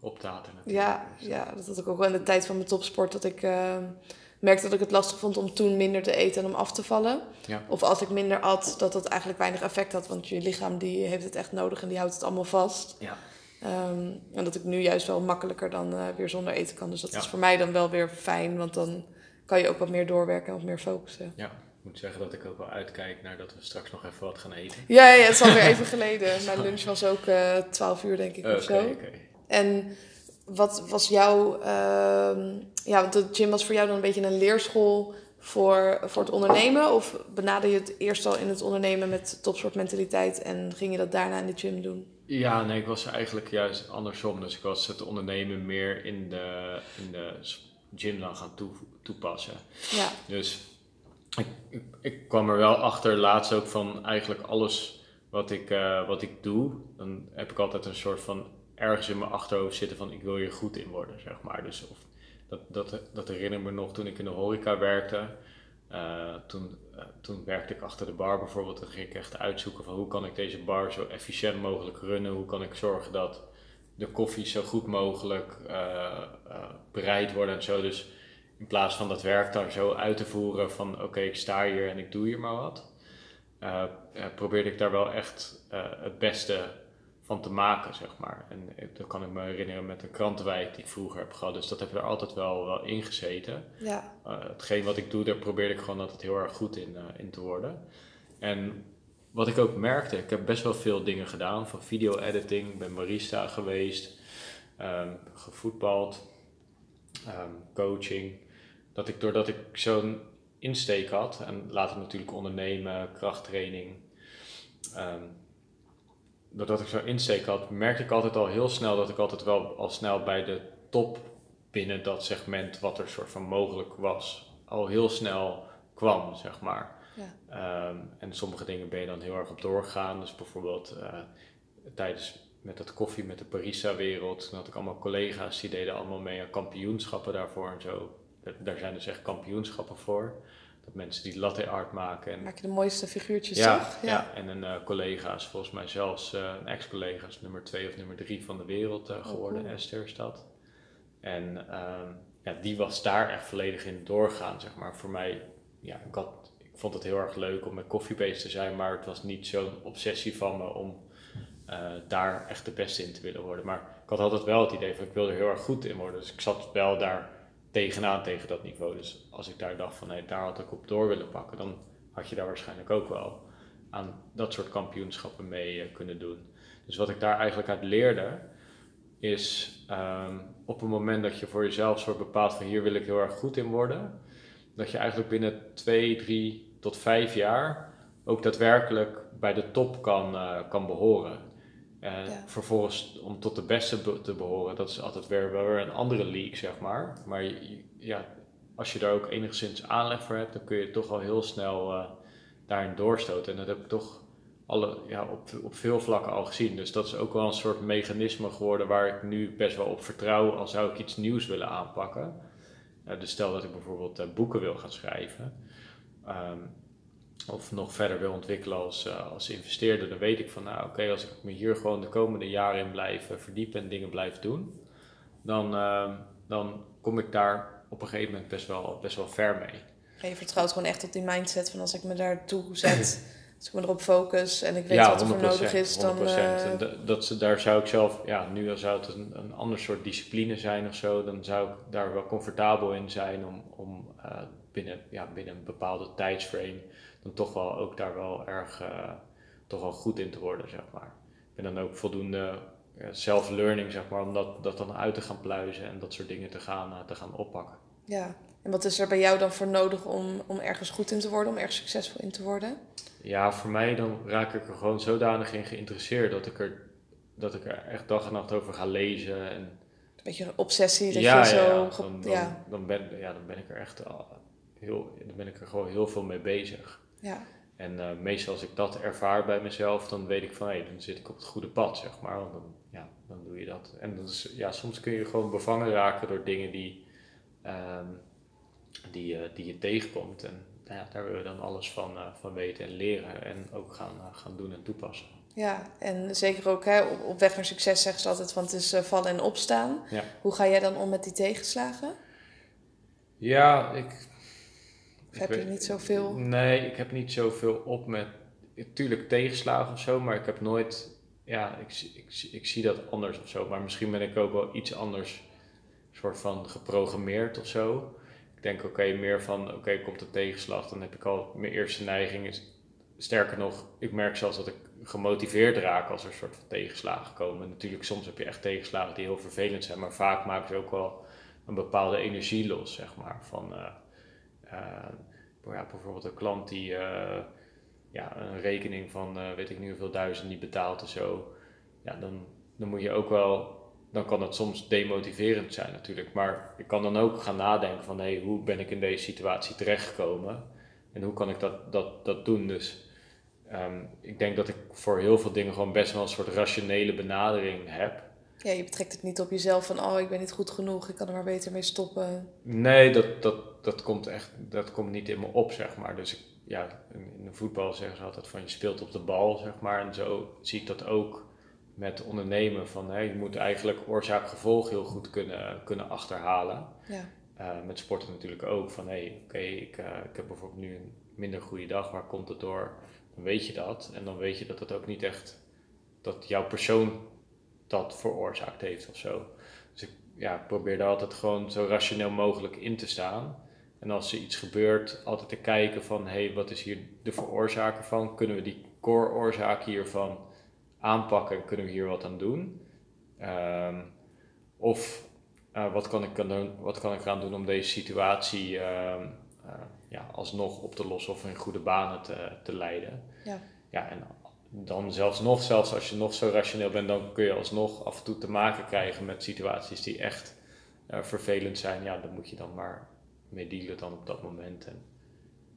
optater natuurlijk. Ja, Dus, ja, dat had ik ook wel in de tijd van mijn topsport. Dat ik eh, merkte dat ik het lastig vond om toen minder te eten en om af te vallen. Ja. Of als ik minder at, dat dat eigenlijk weinig effect had. Want je lichaam die heeft het echt nodig en die houdt het allemaal vast. Ja. Ehm, en dat ik nu juist wel makkelijker dan weer zonder eten kan. Dus dat Ja. is voor mij dan wel weer fijn. Want dan kan je ook wat meer doorwerken en wat meer focussen. ja, ik moet zeggen dat ik ook wel uitkijk naar dat we straks nog even wat gaan eten. Ja, ja, het is alweer even (laughs) geleden. Mijn lunch was ook eh 12 uur, denk ik, Oké, of zo. oké. En wat was jouw... ehm, ja, want de gym was voor jou dan een beetje een leerschool voor, voor het ondernemen? Of benader je het eerst al in het ondernemen met topsportmentaliteit... en ging je dat daarna in de gym doen? Ja, nee, ik was eigenlijk juist andersom. Dus ik was het ondernemen meer in de, in de gym dan gaan toe, toepassen. Ja, Dus ik, ik, kwam er wel achter laatst ook van eigenlijk alles wat ik, eh, wat ik doe. Dan heb ik altijd een soort van ergens in mijn achterhoofd zitten van ik wil hier goed in worden, zeg maar. Dus of, dat, dat, dat herinner me nog toen ik in de horeca werkte. Eh, toen, eh, toen werkte ik achter de bar bijvoorbeeld. Dan ging ik echt uitzoeken van hoe kan ik deze bar zo efficiënt mogelijk runnen. Hoe kan ik zorgen dat de koffie zo goed mogelijk bereid wordt en zo. Dus in plaats van dat werk daar zo uit te voeren van oké, ik sta hier en ik doe hier maar wat. eh, probeerde ik daar wel echt eh, het beste van te maken, zeg maar. En dat kan ik me herinneren met een krantenwijk die ik vroeger heb gehad. Dus dat heb er altijd wel, wel in gezeten. ja, Uh, hetgeen wat ik doe, daar probeerde ik gewoon altijd heel erg goed in, in te worden. En wat ik ook merkte, ik heb best wel veel dingen gedaan, van video-editing, ik ben barista geweest, ehm, gevoetbald, ehm, coaching. Dat ik doordat ik zo'n insteek had, en later natuurlijk ondernemen, krachttraining, ehm, doordat ik zo'n insteek had, merkte ik altijd al heel snel dat ik altijd wel al snel bij de top binnen dat segment wat er soort van mogelijk was, al heel snel kwam, zeg maar. ja. Ehm, en sommige dingen ben je dan heel erg op doorgegaan. Dus bijvoorbeeld eh, tijdens met dat koffie met de Parisa-wereld, toen had ik allemaal collega's die deden allemaal mee aan kampioenschappen daarvoor en zo. Daar- zijn dus echt kampioenschappen voor. Dat mensen die latte art maken en Maak je de mooiste figuurtjes, ja, toch? ja. en een eh, collega is volgens mij zelfs eh, een ex-collega is nummer twee of nummer drie van de wereld eh, geworden, cool. Esther is dat. En ehm, ja, die was daar echt volledig in doorgaan, zeg maar. Voor mij, ja, ik, had, ik vond het heel erg leuk om met koffie bezig te zijn, maar het was niet zo'n obsessie van me om daar echt de beste in te willen worden. Maar ik had altijd wel het idee van ik wilde er heel erg goed in worden. Dus ik zat wel daar tegenaan tegen dat niveau. Dus als ik daar dacht van nee, daar had ik op door willen pakken, dan had je daar waarschijnlijk ook wel aan dat soort kampioenschappen mee eh, kunnen doen. Dus wat ik daar eigenlijk uit leerde, is ehm, op het moment dat je voor jezelf soort bepaalt van hier wil ik heel erg goed in worden, dat je eigenlijk binnen twee, drie tot vijf jaar ook daadwerkelijk bij de top kan, eh, kan behoren. En Ja. vervolgens om tot de beste be- te behoren, dat is altijd weer, wel weer een andere league, zeg maar. Maar je- ja, als je daar ook enigszins aanleg voor hebt, dan kun je toch al heel snel eh, daarin doorstoten. En dat heb ik toch alle, ja, op, op veel vlakken al gezien. Dus dat is ook wel een soort mechanisme geworden waar ik nu best wel op vertrouw als zou ik iets nieuws willen aanpakken. Dus stel dat ik bijvoorbeeld eh, boeken wil gaan schrijven. ehm, of nog verder wil ontwikkelen als, eh, als investeerder, dan weet ik van, nou oké, als ik me hier gewoon de komende jaren in blijf eh, verdiepen en dingen blijf doen, dan, ehm, dan kom ik daar op een gegeven moment best wel, best wel ver mee. Je vertrouwt gewoon echt op die mindset van als ik me daartoe zet, (clears throat) als ik me erop focus en ik weet ja, wat er voor nodig is, dan... 100%. eh, En dat, dat ze, daar zou ik zelf, ja, nu zou het een, een ander soort discipline zijn of zo, dan zou ik daar wel comfortabel in zijn om, om binnen, ja, binnen een bepaalde tijdsframe dan toch wel ook daar wel erg eh, toch wel goed in te worden, zeg maar. Ik ben dan ook voldoende eh, self-learning, zeg maar, om dat, dat dan uit te gaan pluizen en dat soort dingen te gaan, eh, te gaan oppakken. ja. En wat is er bij jou dan voor nodig om, om ergens goed in te worden, om ergens succesvol in te worden? Ja, voor mij dan raak ik er gewoon zodanig in geïnteresseerd dat ik er, dat ik er echt dag en nacht over ga lezen. En, Een beetje een obsessie, dat ja, je ja, zo... ja. Dan, dan, ja, dan, ben, ja, dan ben ik er echt al heel, dan ben ik er gewoon heel veel mee bezig. Ja, En eh, meestal als ik dat ervaar bij mezelf, dan weet ik van hé, dan zit ik op het goede pad, zeg maar. Want dan, ja, dan doe je dat. En dat is, ja, soms kun je gewoon bevangen raken door dingen die, ehm, die, eh, die je tegenkomt. En nou ja, daar willen we dan alles van, eh, van weten en leren en ook gaan, gaan doen en toepassen. ja. En zeker ook hè, op, op weg naar succes zeggen ze altijd van het is vallen en opstaan. Ja. Hoe ga jij dan om met die tegenslagen? Ja, ik... Heb je niet zoveel? Nee, ik heb niet zoveel op met... Natuurlijk tegenslagen of zo, maar ik heb nooit... Ja, ik, ik, ik zie dat anders of zo. Maar misschien ben ik ook wel iets anders soort van geprogrammeerd of zo. Ik denk, oké, meer van, oké, komt de tegenslag, dan heb ik al mijn eerste neiging. Is, sterker nog, ik merk zelfs dat ik gemotiveerd raak als er soort van tegenslagen komen. Natuurlijk, soms heb je echt tegenslagen die heel vervelend zijn, maar vaak maken ze ook wel een bepaalde energie los, zeg maar. Van, uh, ja, bijvoorbeeld een klant die uh, ja, een rekening van weet ik niet hoeveel duizend niet betaalt of zo. Ja, dan, dan moet je ook wel dan kan het soms demotiverend zijn natuurlijk. Maar ik kan dan ook gaan nadenken van hé, hoe ben ik in deze situatie terechtgekomen? En hoe kan ik dat, dat, dat doen? Dus um, ik denk dat ik voor heel veel dingen gewoon best wel een soort rationele benadering heb. Ja, je betrekt het niet op jezelf van oh, ik ben niet goed genoeg, ik kan er maar beter mee stoppen. Nee, dat, dat, dat komt echt, dat komt niet in me op, zeg maar. Dus ik, ja, in de voetbal zeggen ze altijd van je speelt op de bal, zeg maar. En zo zie ik dat ook met ondernemen. Van, hey, je moet eigenlijk oorzaak-gevolg heel goed kunnen, kunnen achterhalen. Ja. Uh, met sporten natuurlijk ook. Van hé, hey, oké, ik, uh, ik heb bijvoorbeeld nu een minder goede dag. Waar komt het door? Dan weet je dat. En dan weet je dat het ook niet echt... Dat jouw persoon dat veroorzaakt heeft of zo. Dus ik ja, probeer daar altijd gewoon zo rationeel mogelijk in te staan. En als er iets gebeurt, altijd te kijken van... Hé, hey, wat is hier de veroorzaker van? Kunnen we die core-oorzaak hiervan aanpakken, kunnen we hier wat aan doen? Ehm, of uh, wat, kan ik doen, wat kan ik eraan doen om deze situatie uh, uh, ja, alsnog op te lossen of in goede banen te, te leiden? Ja. ja, en dan zelfs nog, zelfs als je nog zo rationeel bent, dan kun je alsnog af en toe te maken krijgen met situaties die echt eh, vervelend zijn. Ja, dan moet je dan maar mee dealen dan op dat moment. En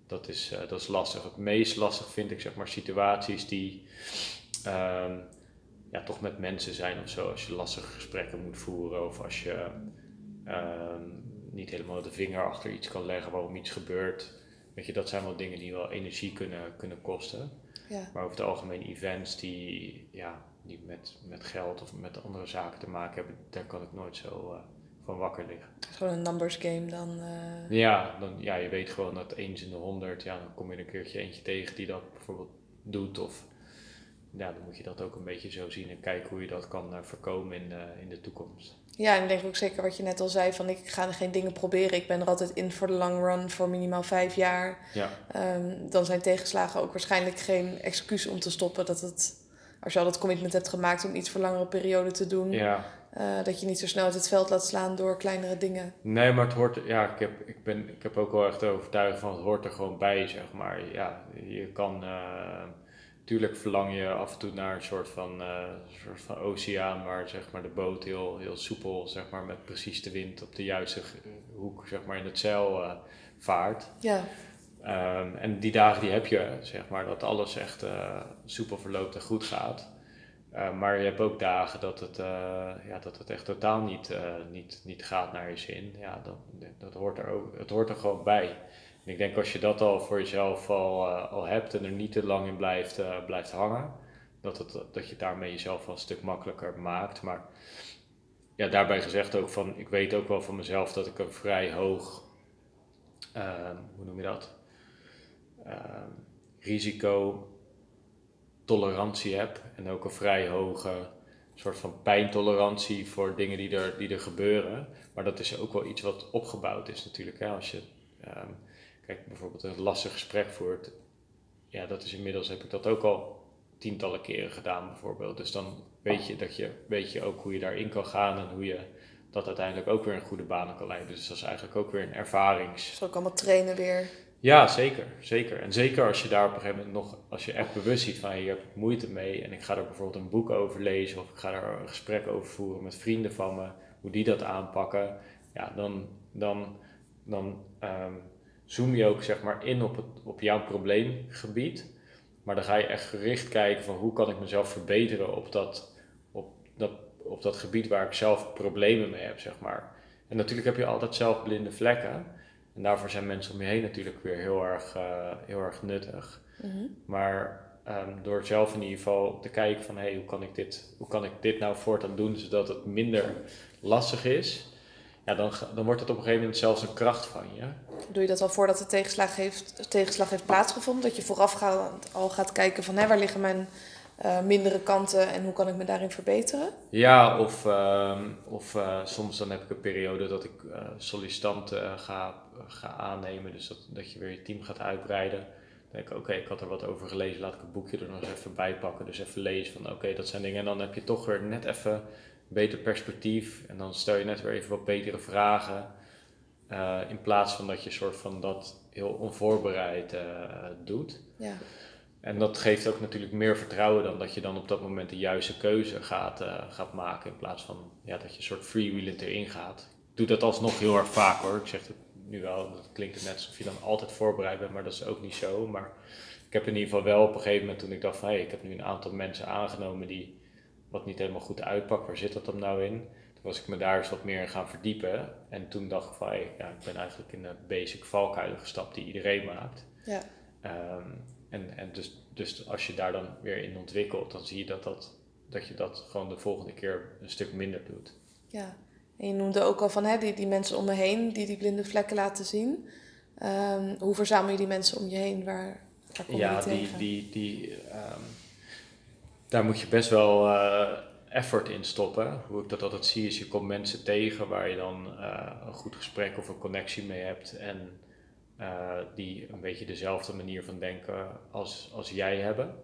dat is, dat is lastig. Het meest lastig vind ik zeg maar situaties die um, ja, toch met mensen zijn of zo. Als je lastige gesprekken moet voeren of als je um, niet helemaal de vinger achter iets kan leggen waarom iets gebeurt. Weet je, dat zijn wel dingen die wel energie kunnen, kunnen kosten. Ja. Maar over het algemeen events die, ja, die met, met geld of met andere zaken te maken hebben, daar kan ik nooit zo uh, van wakker liggen. Gewoon een numbers game dan? Uh... Ja, dan, ja, je weet gewoon dat eens in de honderd, ja, dan kom je een keertje eentje tegen die dat bijvoorbeeld doet. Of ja, dan moet je dat ook een beetje zo zien en kijken hoe je dat kan uh, voorkomen in, uh, in de toekomst. Ja, en ik denk ook zeker wat je net al zei, van ik ga geen dingen proberen. Ik ben er altijd in voor de long run, voor minimaal vijf jaar. Ja. Um, dan zijn tegenslagen ook waarschijnlijk geen excuus om te stoppen. Dat het, als je al dat commitment hebt gemaakt om iets voor langere periode te doen, ja. Uh, dat je niet zo snel uit het veld laat slaan door kleinere dingen. Nee, maar het hoort, ja, ik heb, ik ben, ik heb ook wel echt overtuigd van het hoort er gewoon bij, zeg maar. Ja, je kan Tuurlijk verlang je af en toe naar een soort van, uh, soort van oceaan waar zeg maar, de boot heel, heel soepel, zeg maar, met precies de wind op de juiste hoek zeg maar, in het zeil uh, vaart. Ja. Um, en die dagen die heb je, zeg maar, dat alles echt uh, soepel verloopt en goed gaat. maar je hebt ook dagen dat het, ja, dat het echt totaal niet, niet, niet gaat naar je zin. Ja, dat, dat hoort er ook, het hoort er gewoon bij ik denk als je dat al voor jezelf al, uh, al hebt en er niet te lang in blijft, uh, blijft hangen, dat, het, dat je daarmee jezelf wel een stuk makkelijker maakt. Maar ja, daarbij gezegd ook van, ik weet ook wel van mezelf dat ik een vrij hoog, uh, hoe noem je dat, ehm, risico tolerantie heb en ook een vrij hoge soort van pijntolerantie voor dingen die er, die er gebeuren. Maar dat is ook wel iets wat opgebouwd is natuurlijk. Hè? Als je um, kijk, bijvoorbeeld een lastig gesprek voert, ja, dat is inmiddels heb ik dat ook al tientallen keren gedaan bijvoorbeeld. Dus dan weet je, dat je, weet je ook hoe je daarin kan gaan en hoe je dat uiteindelijk ook weer een goede banen kan leiden. Dus dat is eigenlijk ook weer een ervarings... Zal ik allemaal trainen weer? Ja, zeker, zeker. En zeker als je daar op een gegeven moment nog, als je echt bewust ziet van je hebt moeite mee en ik ga er bijvoorbeeld een boek over lezen of ik ga er een gesprek over voeren met vrienden van me, hoe die dat aanpakken, ja, dan, dan, dan um, zoom je ook zeg maar in op, het, op jouw probleemgebied. Maar dan ga je echt gericht kijken van hoe kan ik mezelf verbeteren op dat, op dat, op dat gebied waar ik zelf problemen mee heb, zeg maar. En natuurlijk heb je altijd zelf blinde vlekken. En daarvoor zijn mensen om je heen natuurlijk weer heel erg, uh, heel erg nuttig. Mhm. Maar um, door zelf in ieder geval te kijken van hey, hoe, kan ik dit, hoe kan ik dit nou voortaan doen zodat het minder lastig is ja, dan, dan wordt het op een gegeven moment zelfs een kracht van je. Doe je dat al voordat de tegenslag heeft, tegenslag heeft plaatsgevonden? Dat je voorafgaand al gaat kijken van hè, waar liggen mijn uh, mindere kanten en hoe kan ik me daarin verbeteren? Ja, of, uh, of uh, soms dan heb ik een periode dat ik uh, sollicitanten ga, ga aannemen. Dus dat, dat je weer je team gaat uitbreiden. Dan denk ik, oké, ik had er wat over gelezen, laat ik een boekje er nog eens even bij pakken. Dus even lezen van, oké, dat zijn dingen. En dan heb je toch weer net even beter perspectief. En dan stel je net weer even wat betere vragen. in plaats van dat je soort van dat heel onvoorbereid doet. Ja. En dat geeft ook natuurlijk meer vertrouwen dan dat je dan op dat moment de juiste keuze gaat, uh, gaat maken. In plaats van ja, dat je een soort freewheelend erin gaat. Ik doe dat alsnog heel erg vaak hoor. Ik zeg het nu wel, dat klinkt het net alsof je dan altijd voorbereid bent, maar dat is ook niet zo. Maar ik heb in ieder geval wel op een gegeven moment toen ik dacht van hé, hey, ik heb nu een aantal mensen aangenomen die wat niet helemaal goed uitpakken. Waar zit dat dan nou in? Toen was ik me daar eens wat meer in gaan verdiepen. En toen dacht ik van ja, ik ben eigenlijk in de basic valkuilen gestapt die iedereen maakt. Ja. Um, en, en dus, dus als je daar dan weer in ontwikkelt, dan zie je dat, dat, dat je dat gewoon de volgende keer een stuk minder doet. Ja, en je noemde ook al van hè, die, die mensen om me heen die die blinde vlekken laten zien. Um, hoe verzamel je die mensen om je heen? Waar, waar kom ja, die, die, die, die, um, daar moet je best wel uh, effort in stoppen. Hoe ik dat altijd zie is, je komt mensen tegen waar je dan uh, een goed gesprek of een connectie mee hebt. En uh, die een beetje dezelfde manier van denken als, als jij hebben.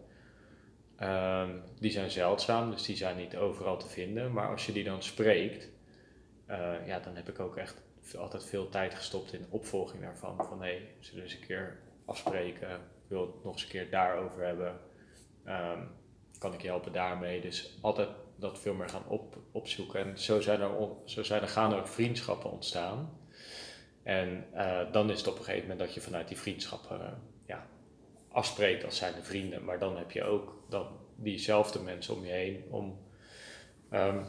Uh, die zijn zeldzaam, dus die zijn niet overal te vinden. Maar als je die dan spreekt, ja, dan heb ik ook echt altijd veel tijd gestopt in opvolging daarvan. Van hé, zullen we eens een keer afspreken? Ik wil het nog eens een keer daarover hebben. Um, kan ik je helpen daarmee? Dus altijd dat veel meer gaan op, opzoeken. En zo zijn er, zo zijn er gaan ook vriendschappen ontstaan. En uh, dan is het op een gegeven moment dat je vanuit die vriendschappen uh, ja, afspreekt als zijnde vrienden. Maar dan heb je ook dan diezelfde mensen om je heen om um,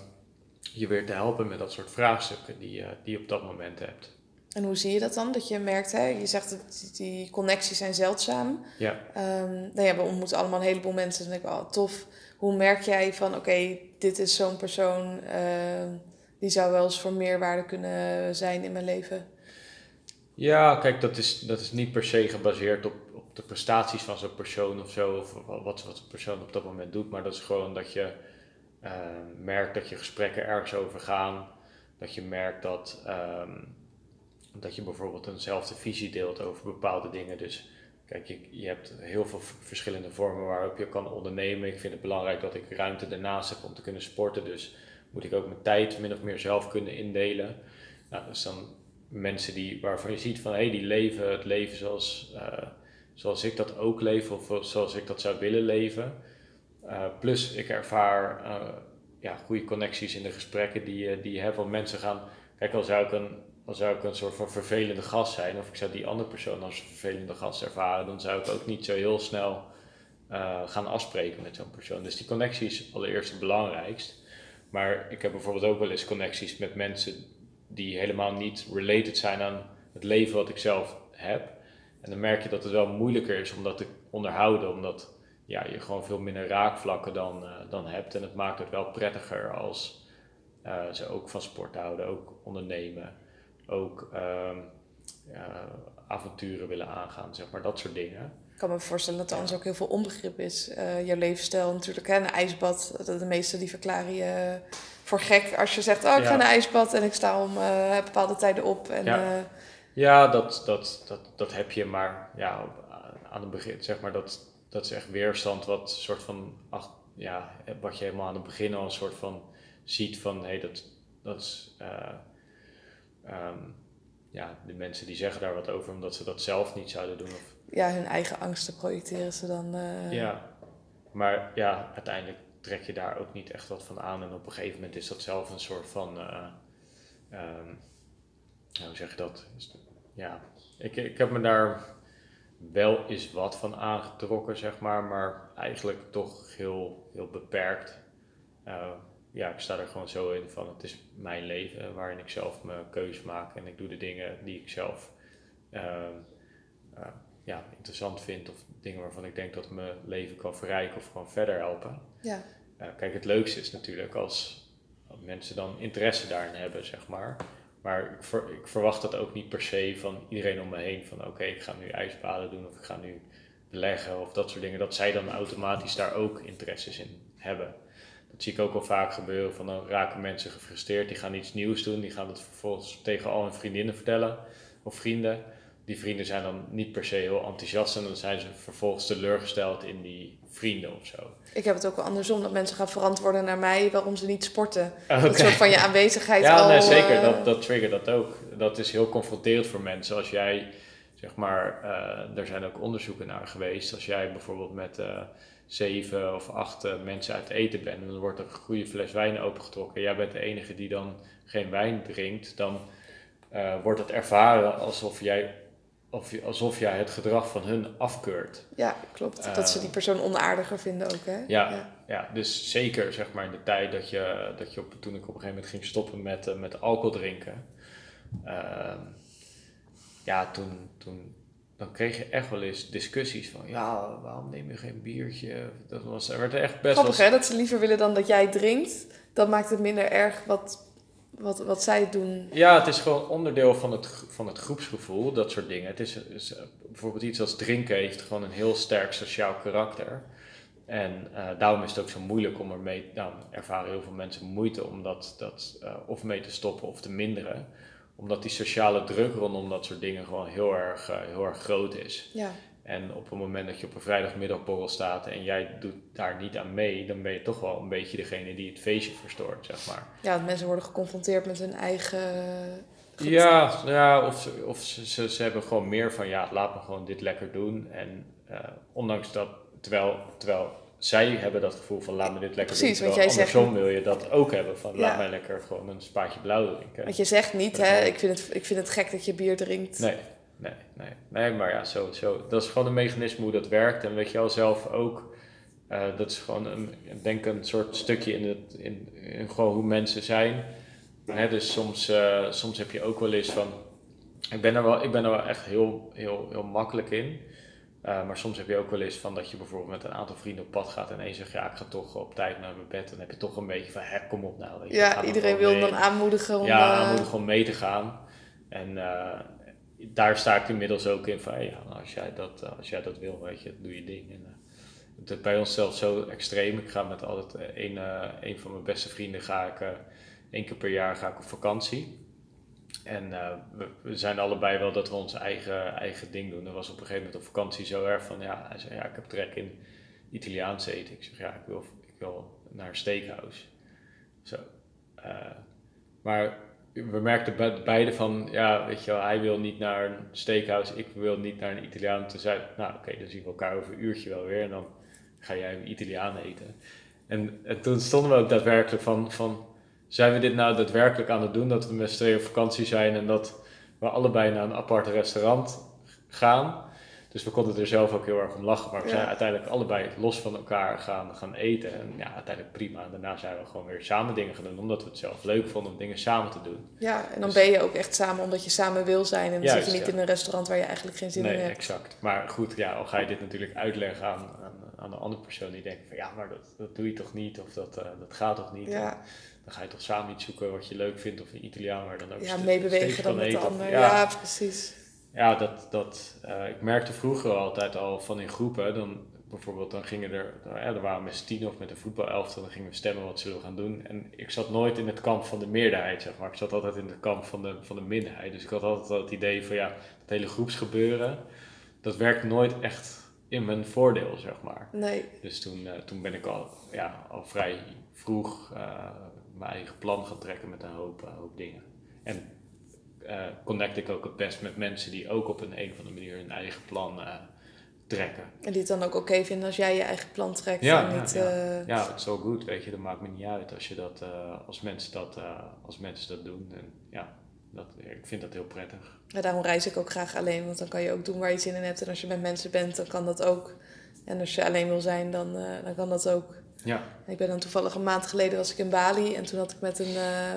je weer te helpen met dat soort vraagstukken die, die je op dat moment hebt. En hoe zie je dat dan? Dat je merkt, hè, je zegt dat die connecties zijn zeldzaam. Ja. Um, nou ja, we ontmoeten allemaal een heleboel mensen. En dan denk ik, oh, tof. Hoe merk jij van, oké, okay, dit is zo'n persoon die zou wel eens voor meerwaarde kunnen zijn in mijn leven? Ja, kijk, dat is, dat is niet per se gebaseerd op, op de prestaties van zo'n persoon of zo, of wat, wat zo'n persoon op dat moment doet, maar dat is gewoon dat je uh, merkt dat je gesprekken ergens over gaan, dat je merkt dat, um, dat je bijvoorbeeld eenzelfde visie deelt over bepaalde dingen. Dus kijk, je, je hebt heel veel verschillende vormen waarop je kan ondernemen. Ik vind het belangrijk dat ik ruimte ernaast heb om te kunnen sporten, dus moet ik ook mijn tijd min of meer zelf kunnen indelen. Nou, dus dan mensen die, waarvan je ziet van hé, hey, die leven het leven zoals, uh, zoals ik dat ook leef of zoals ik dat zou willen leven. Uh, plus ik ervaar uh, ja, goede connecties in de gesprekken die, die je hebt. Want mensen gaan, kijk, al zou, ik een, al zou ik een soort van vervelende gast zijn, of ik zou die andere persoon als vervelende gast ervaren, dan zou ik ook niet zo heel snel gaan afspreken met zo'n persoon. Dus die connectie is allereerst het belangrijkst. Maar ik heb bijvoorbeeld ook wel eens connecties met mensen die helemaal niet related zijn aan het leven wat ik zelf heb. En dan merk je dat het wel moeilijker is om dat te onderhouden, omdat ja, je gewoon veel minder raakvlakken dan, uh, dan hebt. En het maakt het wel prettiger als uh, ze ook van sport houden, ook ondernemen, ook uh, avonturen willen aangaan, zeg maar, dat soort dingen. Ik kan me voorstellen dat er anders ook heel veel onbegrip is. Uh, jouw levensstijl natuurlijk, hè, een ijsbad, de meesten die verklaren je voor gek als je zegt, oh ik ga naar ijsbad en ik sta om uh, bepaalde tijden op. En, ja, uh, ja dat, dat, dat, dat heb je, maar ja, aan het begin, zeg maar, dat, dat is echt weerstand wat soort van, ach, ja, wat je helemaal aan het begin al een soort van ziet van, hé, hey, dat, dat is, uh, um, ja, de mensen die zeggen daar wat over omdat ze dat zelf niet zouden doen. Of, ja, hun eigen angsten projecteren ze dan. Ja, maar ja, uiteindelijk trek je daar ook niet echt wat van aan. En op een gegeven moment is dat zelf een soort van. Uh, um, hoe zeg je dat? Ja, ik, ik heb me daar wel eens wat van aangetrokken, zeg maar, maar eigenlijk toch heel, heel beperkt. Uh, ja, ik sta er gewoon zo in van het is mijn leven waarin ik zelf mijn keuze maak en ik doe de dingen die ik zelf uh, uh, ja, interessant vind of dingen waarvan ik denk dat mijn leven kan verrijken of gewoon verder helpen. Ja. Uh, kijk, het leukste is natuurlijk als, mensen dan interesse daarin hebben, zeg maar. Maar ik, ver, ik verwacht dat ook niet per se van iedereen om me heen. Van oké, ik ga nu ijsbaden doen of ik ga nu beleggen of dat soort dingen. Dat zij dan automatisch daar ook interesses in hebben. Dat zie ik ook al vaak gebeuren. Van dan raken mensen gefrustreerd. Die gaan iets nieuws doen. Die gaan het vervolgens tegen al hun vriendinnen vertellen. Of vrienden. Die vrienden zijn dan niet per se heel enthousiast. En dan zijn ze vervolgens teleurgesteld in die vrienden of zo. Ik heb het ook wel andersom. Dat mensen gaan verantwoorden naar mij waarom ze niet sporten. Okay. Dat soort van je aanwezigheid ja, al... nee, zeker. Uh... Dat, dat triggert dat ook. Dat is heel confronterend voor mensen. Als jij, zeg maar... Uh, er zijn ook onderzoeken naar geweest. Als jij bijvoorbeeld met... Uh, zeven of acht mensen uit eten bent en dan wordt er een goede fles wijn opengetrokken. Jij bent de enige die dan geen wijn drinkt, dan uh, wordt het ervaren alsof jij, of, alsof jij het gedrag van hun afkeurt. Ja, klopt. Uh, dat ze die persoon onaardiger vinden ook, hè? Ja, ja, ja. dus zeker zeg maar in de tijd dat je, dat je op, toen ik op een gegeven moment ging stoppen met, uh, met alcohol drinken. ja, toen, toen, dan kreeg je echt wel eens discussies van, ja, waarom neem je geen biertje? Dat was, er werd echt best Grappig, hè? Dat ze liever willen dan dat jij drinkt. Dat maakt het minder erg wat, wat, wat zij doen. Ja, het is gewoon onderdeel van het, van het groepsgevoel, dat soort dingen. Het is, is bijvoorbeeld iets als drinken heeft gewoon een heel sterk sociaal karakter. En uh, daarom is het ook zo moeilijk om ermee, nou ervaren heel veel mensen moeite om dat, dat uh, of mee te stoppen of te minderen omdat die sociale druk rondom dat soort dingen gewoon heel erg, uh, heel erg groot is. Ja. En op het moment dat je op een vrijdagmiddagborrel staat en jij doet daar niet aan mee, dan ben je toch wel een beetje degene die het feestje verstoort, zeg maar. Ja, dat mensen worden geconfronteerd met hun eigen. Ja, ja of, ze, of ze, ze, ze, hebben gewoon meer van ja, laat me gewoon dit lekker doen. En uh, ondanks dat, terwijl, terwijl zij hebben dat gevoel van laat me dit lekker Precies, doen. Want jij andersom zegt, wil je dat ook hebben van laat mij lekker gewoon een spaatje blauw drinken. Want je zegt niet, hè, ik vind, het, ik vind het gek dat je bier drinkt. Nee, nee, nee. Nee, maar ja, zo, zo. Dat is gewoon een mechanisme hoe dat werkt. En weet je al zelf ook, uh, dat is gewoon een, denk een soort stukje in, het, in, in gewoon hoe mensen zijn. Hè, dus soms, uh, soms heb je ook wel eens van, ik ben er wel, ik ben er wel echt heel, heel, heel makkelijk in. Uh, maar soms heb je ook wel eens van dat je bijvoorbeeld met een aantal vrienden op pad gaat en één zegt ja, ik ga toch op tijd naar mijn bed. Dan heb je toch een beetje van, hè, kom op nou. Weet je, ja, iedereen wil mee. dan aanmoedigen om... Ja, aanmoedigen om mee te gaan. En uh, daar sta ik inmiddels ook in van, ja, als jij dat, uh, als jij dat wil, weet je, doe je ding. En, het is bij ons zelfs zo extreem. Ik ga met altijd een, een van mijn beste vrienden, ga ik één keer per jaar ga ik op vakantie. En uh, we, zijn allebei wel dat we ons eigen, eigen ding doen. Er was op een gegeven moment op vakantie zo erg van, ja, hij zei, ja, ik heb trek in Italiaans eten. Ik zeg, ja, ik wil, ik wil naar een steakhouse. Zo. Uh, maar we merkten beide van, ja, weet je wel, hij wil niet naar een steakhouse, ik wil niet naar een Italiaan. Toen zei nou oké, dan zien we elkaar over een uurtje wel weer en dan ga jij een Italiaan eten. En, en toen stonden we ook daadwerkelijk van, van zijn we dit nou daadwerkelijk aan het doen? Dat we met z'n tweeën op vakantie zijn en dat we allebei naar een apart restaurant gaan. Dus we konden er zelf ook heel erg om lachen. Maar we ja. zijn uiteindelijk allebei los van elkaar gaan, gaan eten. En ja, uiteindelijk prima. En daarna zijn we gewoon weer samen dingen gaan doen. Omdat we het zelf leuk vonden om dingen samen te doen. Ja, en dan dus, ben je ook echt samen omdat je samen wil zijn. En dan zit je niet ja. in een restaurant waar je eigenlijk geen zin nee, in hebt. Nee, exact. Maar goed, ja, al ga je dit natuurlijk uitleggen aan, aan, aan een andere persoon die denkt van... Ja, maar dat, dat doe je toch niet? Of dat, uh, dat gaat toch niet? Ja. En, dan ga je toch samen iets zoeken wat je leuk vindt of een Italiaan waar dan ook ja, meebewegen dan met de ander. Ja. ja, precies. Ja, dat, dat, uh, ik merkte vroeger altijd al van in groepen, dan bijvoorbeeld dan gingen er, ja, er waren met z'n tien of met een voetbalelftal, dan gingen we stemmen wat zullen we gaan doen. En ik zat nooit in het kamp van de meerderheid, zeg maar. Ik zat altijd in het kamp van de, van de minderheid. Dus ik had altijd al het idee van ja, het hele groepsgebeuren, dat werkt nooit echt in mijn voordeel, zeg maar. Nee. Dus toen, uh, toen ben ik al, ja, al vrij vroeg uh, mijn eigen plan gaan trekken met een hoop, uh, hoop dingen. En uh, connect ik ook het best met mensen die ook op een, een of andere manier hun eigen plan uh, trekken. En die het dan ook oké okay vinden als jij je eigen plan trekt. Ja, en niet, ja, ja. ja het is zo goed, weet je, dat maakt me niet uit als, je dat, als, mensen, dat, als mensen dat doen. En ja, dat, ik vind dat heel prettig. Ja, daarom reis ik ook graag alleen, want dan kan je ook doen waar je zin in hebt. En als je met mensen bent, dan kan dat ook. En als je alleen wil zijn, dan, dan kan dat ook. Ja. Ik ben dan toevallig een maand geleden was ik in Bali en toen had ik met een uh,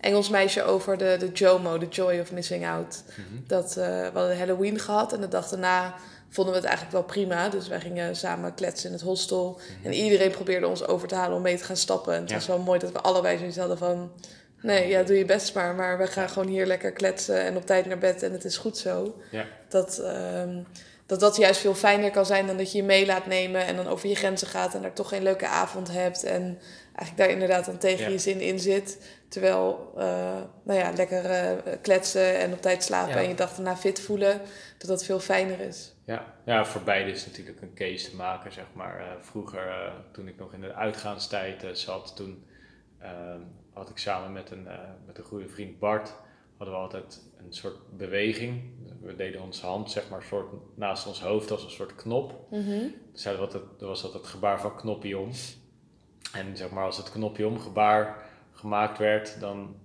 Engels meisje over de, de JOMO, de Joy of Missing Out. Mm-hmm. Dat, uh, we hadden Halloween gehad en de dag daarna vonden we het eigenlijk wel prima. Dus wij gingen samen kletsen in het hostel. Mhm. En iedereen probeerde ons over te halen om mee te gaan stappen. En het Ja. was wel mooi dat we allebei zoiets hadden van... Nee, ja, doe je best maar. Maar we gaan gewoon hier lekker kletsen en op tijd naar bed en het is goed zo. Ja. Dat, ehm, dat dat juist veel fijner kan zijn dan dat je je mee laat nemen en dan over je grenzen gaat en daar toch geen leuke avond hebt. En eigenlijk daar inderdaad dan tegen Ja. je zin in zit. Terwijl, eh, nou ja, lekker eh, kletsen en op tijd slapen Ja. en je dag daarna fit voelen, dat dat veel fijner is. Ja, ja, voor beide is natuurlijk een case te maken, zeg maar. Eh, vroeger, toen ik nog in de uitgaanstijd zat, toen had ik samen met een, met een goede vriend Bart, hadden we altijd een soort beweging. We deden onze hand, zeg maar, soort naast ons hoofd als een soort knop. Dus zeiden we altijd, er was altijd het gebaar van knopje om. En zeg maar, als het knopje om gebaar gemaakt werd, dan,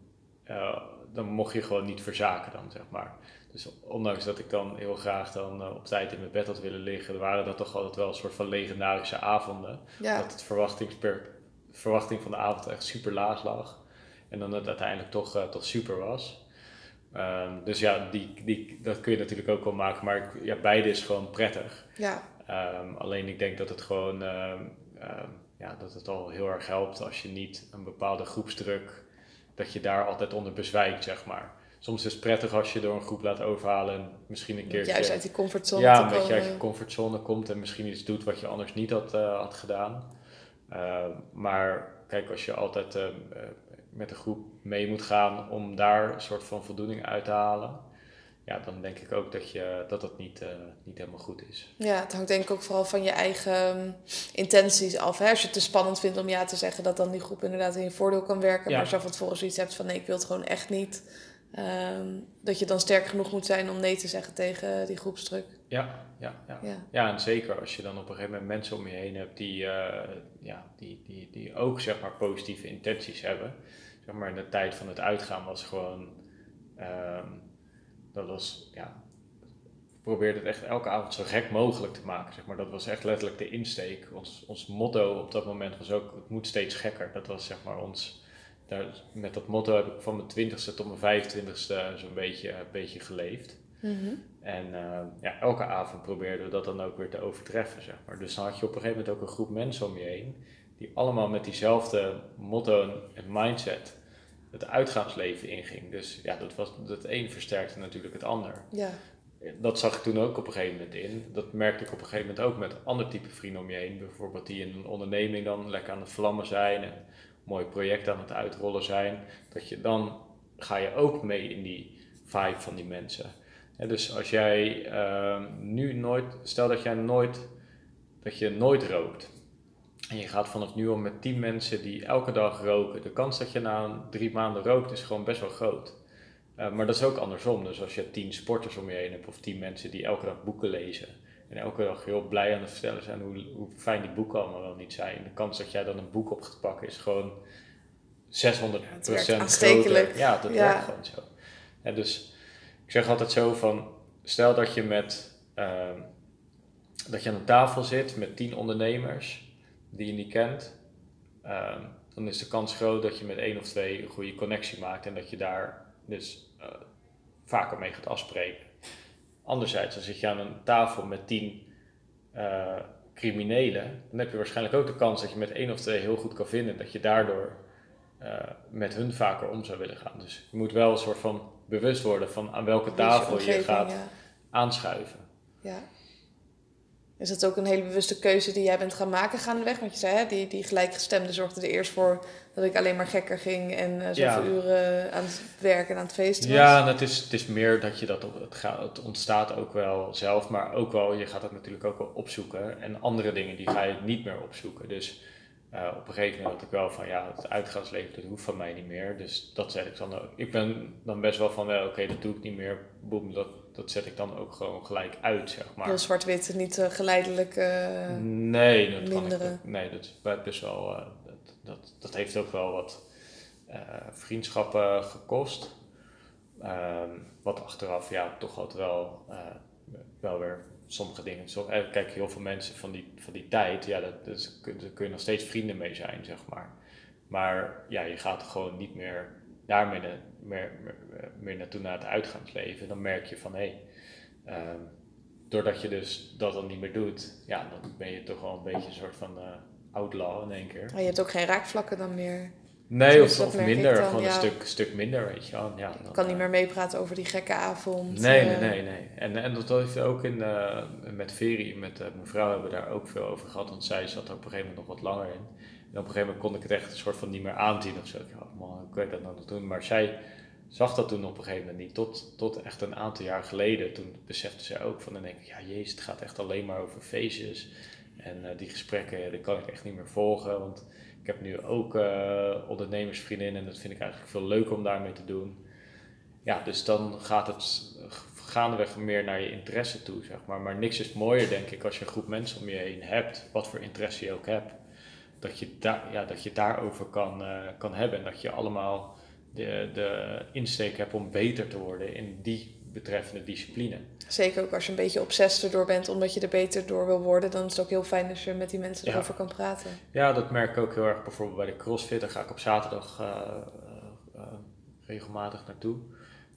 eh, dan mocht je gewoon niet verzaken dan, zeg maar. Dus ondanks dat ik dan heel graag dan eh, op tijd in mijn bed had willen liggen, waren dat toch altijd wel een soort van legendarische avonden. Ja, Dat het verwachtingsper, verwachting van de avond echt super laag lag. En dan het uiteindelijk toch, eh, toch super was. Ehm, dus ja, die, die, dat kun je natuurlijk ook wel maken. Maar ja, beide is gewoon prettig. ja, Ehm, alleen ik denk dat het gewoon ehm, ja, dat het al heel erg helpt als je niet een bepaalde groepsdruk, dat je daar altijd onder bezwijkt, zeg maar. Soms is het prettig als je door een groep laat overhalen en misschien een keertje juist uit die comfortzone ja, een beetje uit je comfortzone komt en misschien iets doet wat je anders niet had, eh, had gedaan. Maar kijk, als je altijd uh, met een groep mee moet gaan om daar een soort van voldoening uit te halen, ja, dan denk ik ook dat je, dat, dat niet, uh, niet helemaal goed is. Ja, het hangt denk ik ook vooral van je eigen um, intenties af. Hè? Als je het te spannend vindt om ja te zeggen, dat dan die groep inderdaad in je voordeel kan werken. Ja. Maar als je van tevoren zoiets hebt van nee, ik wil het gewoon echt niet. Um, dat je dan sterk genoeg moet zijn om nee te zeggen tegen die groepsdruk. Ja, ja, ja. Ja. ja, en zeker als je dan op een gegeven moment mensen om je heen hebt die, uh, ja, die, die, die ook zeg maar, positieve intenties hebben. Zeg maar, in de tijd van het uitgaan was gewoon. Um, dat was, ja. We probeerden het echt elke avond zo gek mogelijk te maken. Zeg maar. Dat was echt letterlijk de insteek. Ons, ons motto op dat moment was ook: het moet steeds gekker. Dat was zeg maar ons. Daar, met dat motto heb ik van mijn twintigste tot mijn 25ste zo'n beetje, een beetje geleefd. Mm -hmm. En uh, ja, elke avond probeerden we dat dan ook weer te overtreffen, zeg maar. Dus dan had je op een gegeven moment ook een groep mensen om je heen, die allemaal met diezelfde motto en mindset het uitgaansleven inging. Dus ja, dat, was, dat een versterkte natuurlijk het ander. Ja. Dat zag ik toen ook op een gegeven moment in. Dat merkte ik op een gegeven moment ook met ander type vrienden om je heen. Bijvoorbeeld die in een onderneming dan lekker aan het vlammen zijn en mooie projecten aan het uitrollen zijn. Dat je dan ga je ook mee in die vibe van die mensen. Ja, dus als jij uh, nu nooit, stel dat jij nooit, dat je nooit rookt. En je gaat vanaf nu al met tien mensen die elke dag roken. De kans dat je na drie maanden rookt is gewoon best wel groot. Uh, maar dat is ook andersom. Dus als je tien sporters om je heen hebt of tien mensen die elke dag boeken lezen. En elke dag heel blij aan het vertellen zijn hoe, hoe fijn die boeken allemaal wel niet zijn. De kans dat jij dan een boek op gaat pakken is gewoon 600 ja, groter. Ja, dat ja. werkt gewoon zo. Ja, dus ik zeg altijd zo van, stel dat je met, uh, dat je aan een tafel zit met tien ondernemers die je niet kent, uh, dan is de kans groot dat je met één of twee een goede connectie maakt en dat je daar dus uh, vaker mee gaat afspreken. Anderzijds, dan zit je aan een tafel met tien uh, criminelen, dan heb je waarschijnlijk ook de kans dat je met één of twee heel goed kan vinden, dat je daardoor uh, met hun vaker om zou willen gaan. Dus je moet wel een soort van bewust worden van aan welke tafel je, gaat aanschuiven. Ja. Is dat ook een hele bewuste keuze die jij bent gaan maken gaandeweg? Want je zei, hè, die, die gelijkgestemde zorgde er eerst voor dat ik alleen maar gekker ging en uh, zoveel Ja. uren aan het werken en aan het feesten was. Ja, en het is, het is meer dat je dat op, het, gaat, het ontstaat ook wel zelf, maar ook wel, je gaat het natuurlijk ook wel opzoeken. En andere dingen die ga je niet meer opzoeken. Dus uh, op een gegeven moment had ik wel van ja, het uitgaansleven dat hoeft van mij niet meer. Dus dat zet ik dan ook. Ik ben dan best wel van wel, oké, okay, dat doe ik niet meer. Boem, dat, dat zet ik dan ook gewoon gelijk uit, zeg maar. Heel zwart-wit, niet uh, geleidelijk uh, nee, dat minderen. Kan ik, nee, dat is best wel. uh, dat, dat, dat heeft ook wel wat vriendschappen gekost. Um, wat achteraf, ja, toch altijd wel, wel weer sommige dingen. Eh, kijk, heel veel mensen van die, van die tijd, ja, dat, dat, daar kun je nog steeds vrienden mee zijn, zeg maar. Maar ja, je gaat gewoon niet meer daar meer, meer, meer, naartoe naar het uitgaansleven. Dan merk je van hé, hey, um, doordat je dus dat dan niet meer doet, ja, dan ben je toch wel een beetje een soort van uh, outlaw in één keer. Maar je hebt ook geen raakvlakken dan meer. Nee, of, of minder, dan, gewoon een stuk, stuk minder, weet je wel. Ja, dan, kan niet meer meepraten over die gekke avond. Nee, nee, nee, nee. En, en dat heeft ook in, uh, met Veri, met uh, mijn vrouw hebben we daar ook veel over gehad, want zij zat er op een gegeven moment nog wat langer in. Op een gegeven moment kon ik het echt een soort van niet meer aanzien of zo. Ik dacht, man, hoe kan dat nou nog doen? Maar zij zag dat toen op een gegeven moment niet. Tot, tot echt een aantal jaar geleden. Toen besefte zij ook van, dan denk ik, ja jezus, het gaat echt alleen maar over feestjes. En uh, die gesprekken, die kan ik echt niet meer volgen. Want ik heb nu ook uh, ondernemersvriendinnen en dat vind ik eigenlijk veel leuker om daarmee te doen. Ja, dus dan gaat het gaandeweg meer naar je interesse toe, zeg maar. Maar niks is mooier, denk ik, als je een groep mensen om je heen hebt, wat voor interesse je ook hebt. Dat je, daar, ja, dat je daarover kan, uh, kan hebben en dat je allemaal de, de insteek hebt om beter te worden in die betreffende discipline. Zeker ook als je een beetje obsessief erdoor bent, omdat je er beter door wil worden, dan is het ook heel fijn als je met die mensen erover kan praten. Ja, dat merk ik ook heel erg bijvoorbeeld bij de CrossFit. Daar ga ik op zaterdag uh, uh, regelmatig naartoe.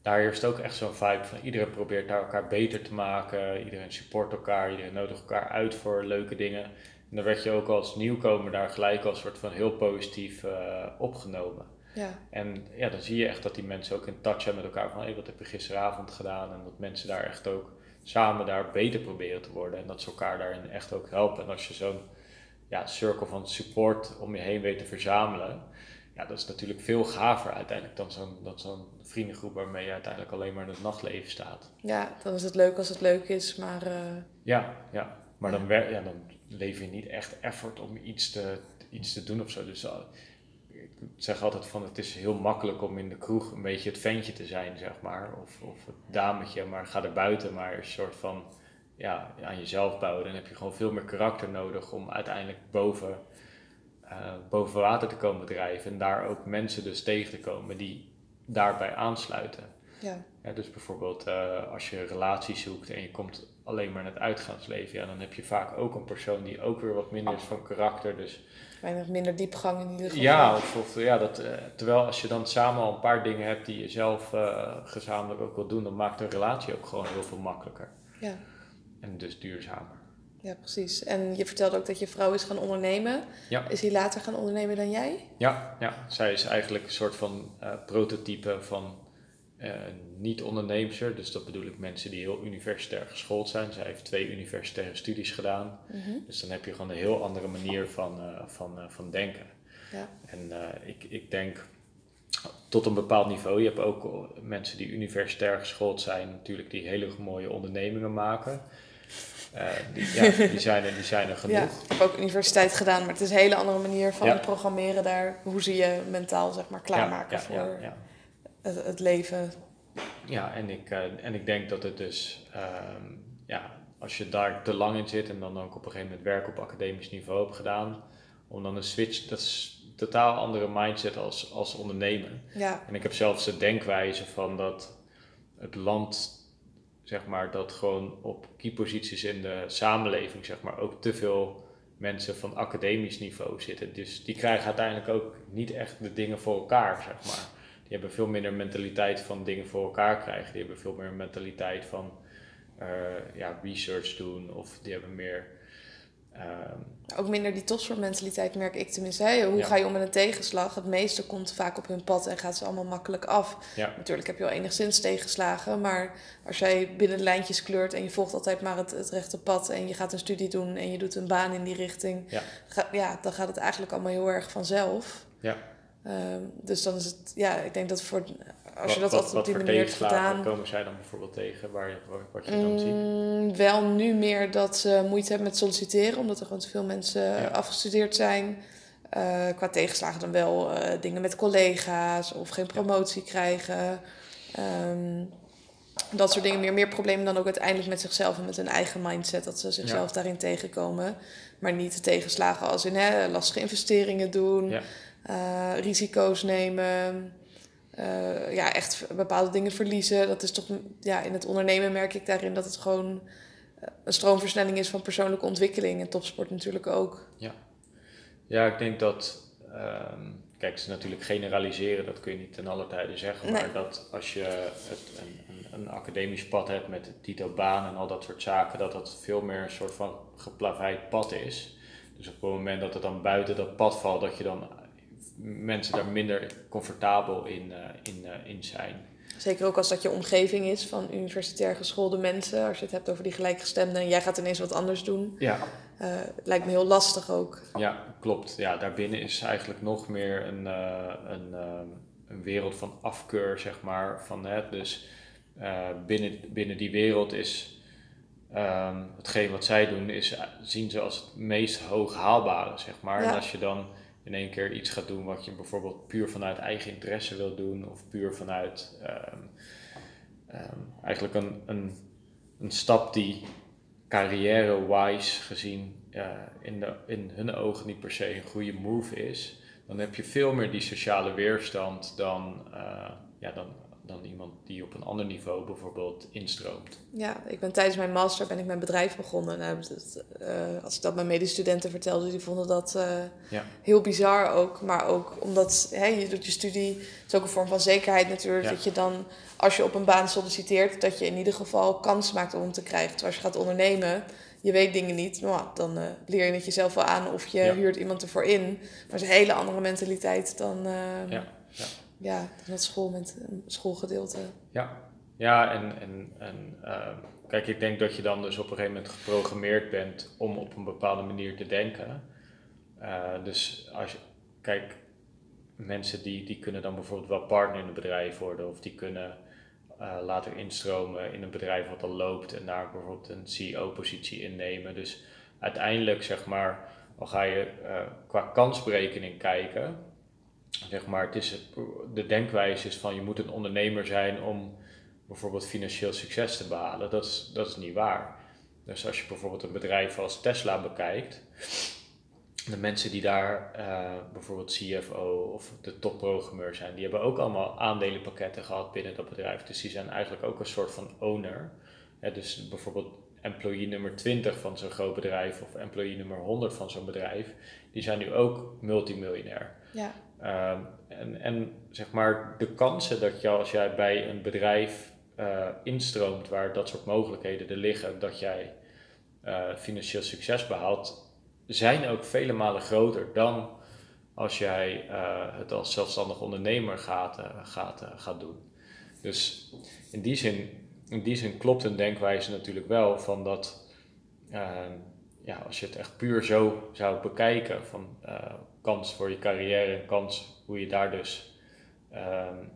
Daar heerst ook echt zo'n vibe van iedereen probeert daar elkaar beter te maken. Iedereen support elkaar, iedereen nodigt elkaar uit voor leuke dingen. En dan werd je ook als nieuwkomer daar gelijk als soort van heel positief opgenomen. Ja. En ja, dan zie je echt dat die mensen ook in touch zijn met elkaar van hey, wat heb je gisteravond gedaan en dat mensen daar echt ook samen daar beter proberen te worden en dat ze elkaar daarin echt ook helpen. En als je zo'n ja, cirkel van support om je heen weet te verzamelen, ja, dat is natuurlijk veel gaver uiteindelijk dan zo'n, zo'n vriendengroep waarmee je uiteindelijk alleen maar in het nachtleven staat. Ja, dan is het leuk als het leuk is, maar... Uh... Ja, ja, maar Dan, ja, dan lever je niet echt effort om iets te, iets te doen of zo. Dus ik zeg altijd van het is heel makkelijk om in de kroeg een beetje het ventje te zijn, zeg maar. Of, of het dametje, maar ga er buiten maar een soort van ja, aan jezelf bouwen. Dan heb je gewoon veel meer karakter nodig om uiteindelijk boven, uh, boven water te komen drijven. En daar ook mensen dus tegen te komen die daarbij aansluiten. Ja. ja dus bijvoorbeeld uh, als je een relatie zoekt en je komt alleen maar in het uitgaansleven, ja, dan heb je vaak ook een persoon die ook weer wat minder is van karakter. Dus weinig minder diepgang in ieder geval. Ja, of, of ja dat, uh, terwijl als je dan samen al een paar dingen hebt die je zelf uh, gezamenlijk ook wil doen, dan maakt een relatie ook gewoon heel veel makkelijker. Ja. En dus duurzamer. Ja, precies. En je vertelde ook dat je vrouw is gaan ondernemen. Ja. Is hij later gaan ondernemen dan jij? Ja, ja. zij is eigenlijk een soort van uh, prototype van niet-onderneemster. Dus dat bedoel ik mensen die heel universitair geschoold zijn. Zij heeft twee universitaire studies gedaan. Mm-hmm. Dus dan heb je gewoon een heel andere manier van, uh, van, uh, van denken. Ja. En ik, ik denk tot een bepaald niveau. Je hebt ook mensen die universitair geschoold zijn, natuurlijk die hele mooie ondernemingen maken. die, ja, (laughs) die, zijn er, die zijn er genoeg. Ja, ik heb ook universiteit gedaan, maar het is een hele andere manier van ja. programmeren daar. Hoe ze je mentaal zeg maar klaarmaken ja, voor het, het leven. Ja, en ik, uh, en ik denk dat het dus, uh, ja, als je daar te lang in zit en dan ook op een gegeven moment werk op academisch niveau hebt gedaan, om dan een switch, dat is een totaal andere mindset als, als ondernemer. Ja. En ik heb zelfs de denkwijze van dat het land, zeg maar, dat gewoon op keyposities in de samenleving, zeg maar, ook te veel mensen van academisch niveau zitten. Dus die krijgen uiteindelijk ook niet echt de dingen voor elkaar, zeg maar die hebben veel minder mentaliteit van dingen voor elkaar krijgen. Die hebben veel meer mentaliteit van uh, ja, research doen of die hebben meer. Uh, ook minder die topsportmentaliteit merk ik tenminste. Hè? Hoe ja. ga je om met een tegenslag? Het meeste komt vaak op hun pad en gaat ze allemaal makkelijk af. Ja. Natuurlijk heb je wel enigszins tegenslagen, maar als jij binnen de lijntjes kleurt en je volgt altijd maar het, het rechte pad en je gaat een studie doen en je doet een baan in die richting, ja. Ga, ja, dan gaat het eigenlijk allemaal heel erg vanzelf. Ja. Um, dus dan is het, ja, ik denk dat voor, als je dat wat, altijd op die manier hebt gedaan. komen zij dan bijvoorbeeld tegen waar je, wat je dan ziet? Mm, wel nu meer dat ze moeite hebben met solliciteren, omdat er gewoon te veel mensen ja. afgestudeerd zijn. Uh, qua tegenslagen dan wel uh, dingen met collega's of geen promotie ja. krijgen. Um, dat soort dingen meer. Meer problemen dan ook uiteindelijk met zichzelf en met hun eigen mindset. Dat ze zichzelf ja. daarin tegenkomen. Maar niet de tegenslagen als in hè, lastige investeringen doen. Ja uh, risico's nemen. Uh, ja, echt bepaalde dingen verliezen. Dat is toch, ja, in het ondernemen merk ik daarin dat het gewoon eh, een stroomversnelling is van persoonlijke ontwikkeling. En topsport natuurlijk ook. Ja, ja ik denk dat, um, kijk, ze natuurlijk generaliseren, dat kun je niet ten alle tijde zeggen. Maar dat als je het, een, een, een, academisch pad hebt met Tito Baan en al dat soort zaken, dat dat veel meer een soort van geplaveid pad is. Dus op het moment dat het dan buiten dat pad valt, dat je dan mensen daar minder comfortabel in, in, in zijn. Zeker ook als dat je omgeving is van universitair geschoolde mensen. Als je het hebt over die gelijkgestemden en jij gaat ineens wat anders doen. Ja. Uh, het lijkt me heel lastig ook. Ja, klopt. Ja, daarbinnen is eigenlijk nog meer een, uh, een, uh, een wereld van afkeur, zeg maar. Van, hè, dus binnen, binnen die wereld is um, hetgeen wat zij doen, is, zien ze als het meest hoog haalbare, zeg maar. Ja. En als je dan in één keer iets gaat doen wat je bijvoorbeeld puur vanuit eigen interesse wil doen, of puur vanuit um, um, eigenlijk een, een, een stap die carrière-wise gezien uh, in, de, in hun ogen niet per se een goede move is, dan heb je veel meer die sociale weerstand dan, uh, ja, dan dan iemand die op een ander niveau bijvoorbeeld instroomt. Ja, ik ben tijdens mijn master ben ik mijn bedrijf begonnen. Nou, uh, als ik dat mijn medestudenten vertelde, die vonden dat uh, ja. heel bizar ook. Maar ook omdat hè, je doet je studie, het is ook een vorm van zekerheid natuurlijk. Dat je dan, als je op een baan solliciteert, dat je in ieder geval kans maakt om te krijgen. Terwijl als je gaat ondernemen, je weet dingen niet. Nou, dan uh, leer je het jezelf wel aan of je ja. huurt iemand ervoor in. Maar het is een hele andere mentaliteit dan... ja. Ja dat school met een schoolgedeelte. Ja, ja en, en, en uh, kijk, ik denk dat je dan dus op een gegeven moment geprogrammeerd bent om op een bepaalde manier te denken. Uh, dus als je, kijk, mensen die, die kunnen dan bijvoorbeeld wel partner in een bedrijf worden of die kunnen uh, later instromen in een bedrijf wat al loopt en daar bijvoorbeeld een CEO-positie innemen. Dus uiteindelijk, zeg maar, al ga je qua kansberekening kijken, zeg maar, het is de denkwijze is van je moet een ondernemer zijn om bijvoorbeeld financieel succes te behalen. Dat is, dat is niet waar. Dus als je bijvoorbeeld een bedrijf als Tesla bekijkt, de mensen die daar uh, bijvoorbeeld CFO of de topprogrammeur zijn, die hebben ook allemaal aandelenpakketten gehad binnen dat bedrijf. Dus die zijn eigenlijk ook een soort van owner. dus bijvoorbeeld employee nummer 20 van zo'n groot bedrijf of employee nummer 100 van zo'n bedrijf, die zijn nu ook multimiljonair. Ja. Ehm, en, en zeg maar de kansen dat je als jij bij een bedrijf uh, instroomt waar dat soort mogelijkheden er liggen, dat jij uh, financieel succes behaalt, zijn ook vele malen groter dan als jij uh, het als zelfstandig ondernemer gaat, gaat, gaat doen. Dus in die, zin, in die zin klopt een denkwijze natuurlijk wel van dat ehm, ja, als je het echt puur zo zou bekijken, van kans voor je carrière en kans hoe je daar dus um,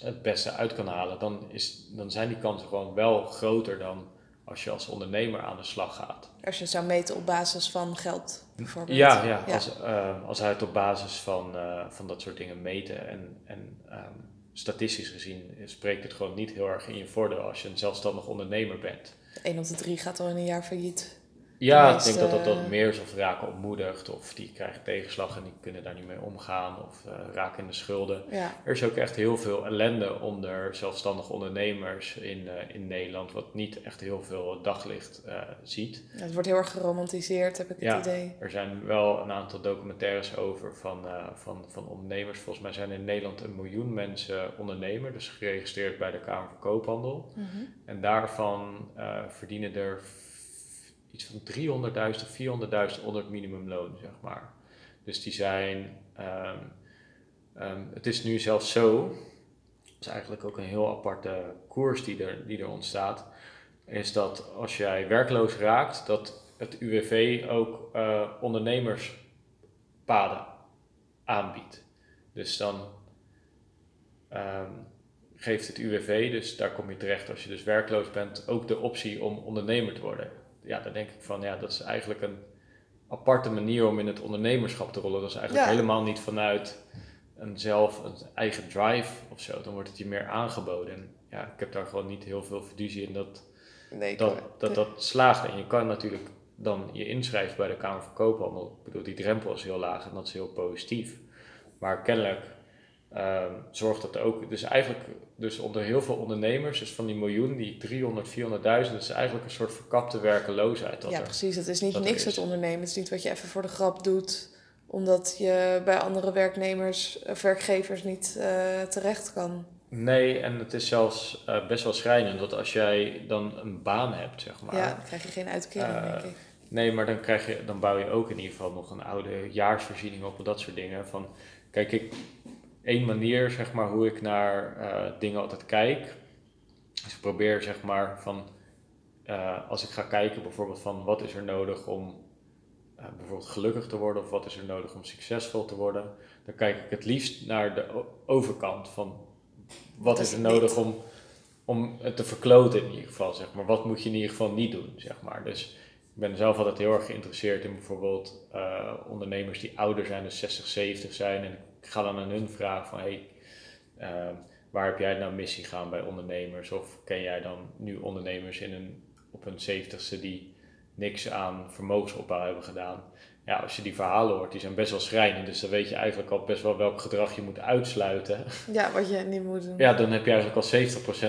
het beste uit kan halen, dan, is, dan zijn die kansen gewoon wel groter dan als je als ondernemer aan de slag gaat. Als je het zou meten op basis van geld, bijvoorbeeld. Ja, ja, ja. Als, uh, als hij het op basis van, uh, van dat soort dingen meten. En, en um, statistisch gezien spreekt het gewoon niet heel erg in je voordeel als je een zelfstandig ondernemer bent. Een op de drie gaat al in een jaar failliet. Ja, ik denk dat dat, dat meer is of raken ontmoedigd of die krijgen tegenslag en die kunnen daar niet mee omgaan of uh, raken in de schulden. Ja. Er is ook echt heel veel ellende onder zelfstandige ondernemers in, uh, in Nederland, wat niet echt heel veel daglicht uh, ziet. Ja, het wordt heel erg geromantiseerd, heb ik het idee. Er zijn wel een aantal documentaires over van, van, van ondernemers. Volgens mij zijn in Nederland een miljoen mensen ondernemer, dus geregistreerd bij de Kamer van Koophandel. Mm -hmm. En daarvan verdienen er iets van 300.000 of 400.000 onder het minimumloon, zeg maar. Dus die zijn, um, um, het is nu zelfs zo, dat is eigenlijk ook een heel aparte koers die er, die er ontstaat, is dat als jij werkloos raakt, dat het UWV ook uh, ondernemerspaden aanbiedt. Dus dan um, geeft het UWV, dus daar kom je terecht als je dus werkloos bent, ook de optie om ondernemer te worden ja, dan denk ik van ja, dat is eigenlijk een aparte manier om in het ondernemerschap te rollen. Dat is eigenlijk helemaal niet vanuit een zelf, een eigen drive of zo. Dan wordt het je meer aangeboden. En ja, ik heb daar gewoon niet heel veel fiducie in dat nee, dat, dat, dat slaagt. En je kan natuurlijk dan je inschrijven bij de Kamer van Koophandel. Ik bedoel, die drempel is heel laag en dat is heel positief. Maar kennelijk uh, zorgt dat ook. Dus eigenlijk, dus onder heel veel ondernemers, dus van die miljoen, die 300, 400.000, dat is eigenlijk een soort verkapte werkeloosheid. Dat ja, precies. Het is niet niks het ondernemen. Het is niet wat je even voor de grap doet, omdat je bij andere werknemers of werkgevers niet uh, terecht kan. Nee, en het is zelfs uh, best wel schrijnend, dat als jij dan een baan hebt, zeg maar. Ja, dan krijg je geen uitkering, denk ik Nee, maar dan, krijg je, dan bouw je ook in ieder geval nog een oude jaarsvoorziening op en dat soort dingen. Van, kijk, ik, één manier, zeg maar, hoe ik naar eh, dingen altijd kijk, is ik probeer, zeg maar, van, eh, als ik ga kijken bijvoorbeeld van wat is er nodig om uh, bijvoorbeeld gelukkig te worden of wat is er nodig om succesvol te worden, dan kijk ik het liefst naar de overkant van wat is er nodig om, om het te verkloten in ieder geval, zeg maar. Wat moet je in ieder geval niet doen, zeg maar. Dus ik ben zelf altijd heel erg geïnteresseerd in bijvoorbeeld uh, ondernemers die ouder zijn, dus 60, 70 zijn. En ik ga dan aan hun vragen van, hey, uh, waar heb jij nou missie gaan bij ondernemers? Of ken jij dan nu ondernemers in een, op hun 70ste die niks aan vermogensopbouw hebben gedaan. Ja, als je die verhalen hoort, die zijn best wel schrijnend. Dus dan weet je eigenlijk al best wel welk gedrag je moet uitsluiten. Ja, wat je niet moet doen. Ja, dan heb je eigenlijk al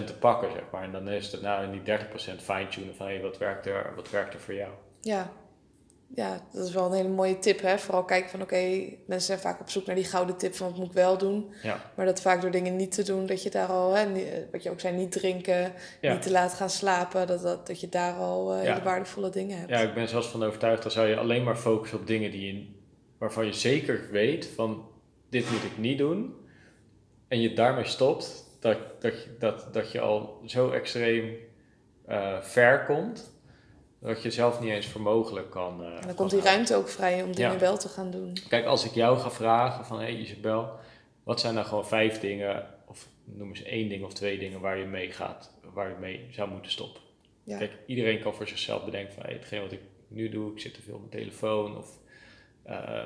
70% te pakken, zeg maar. En dan is het nou in die 30% fine-tunen van, hé, wat, werkt er, wat werkt er voor jou? Ja, ja, dat is wel een hele mooie tip. Hè? Vooral kijken van oké, mensen zijn vaak op zoek naar die gouden tip van wat moet ik wel doen. Ja. Maar dat vaak door dingen niet te doen, dat je daar al, hè, wat je ook zei, niet drinken, niet te laat gaan slapen, dat, dat, dat je daar al uh, hele waardevolle dingen hebt. Ja, ik ben zelfs van overtuigd, dan zou je alleen maar focussen op dingen die je, waarvan je zeker weet van dit moet ik niet doen. En je daarmee stopt, dat, dat, dat, dat je al zo extreem uh, ver komt dat je zelf niet eens voor mogelijk kan. Uh, en dan komt die ruimte ook vrij om dingen wel te gaan doen. Kijk, als ik jou ga vragen van hé hey Isabel, wat zijn nou gewoon vijf dingen, of noem eens één ding of twee dingen waar je mee gaat, waar je mee zou moeten stoppen. Ja. Kijk, iedereen kan voor zichzelf bedenken van hey, hetgeen wat ik nu doe, ik zit te veel op mijn telefoon of uh,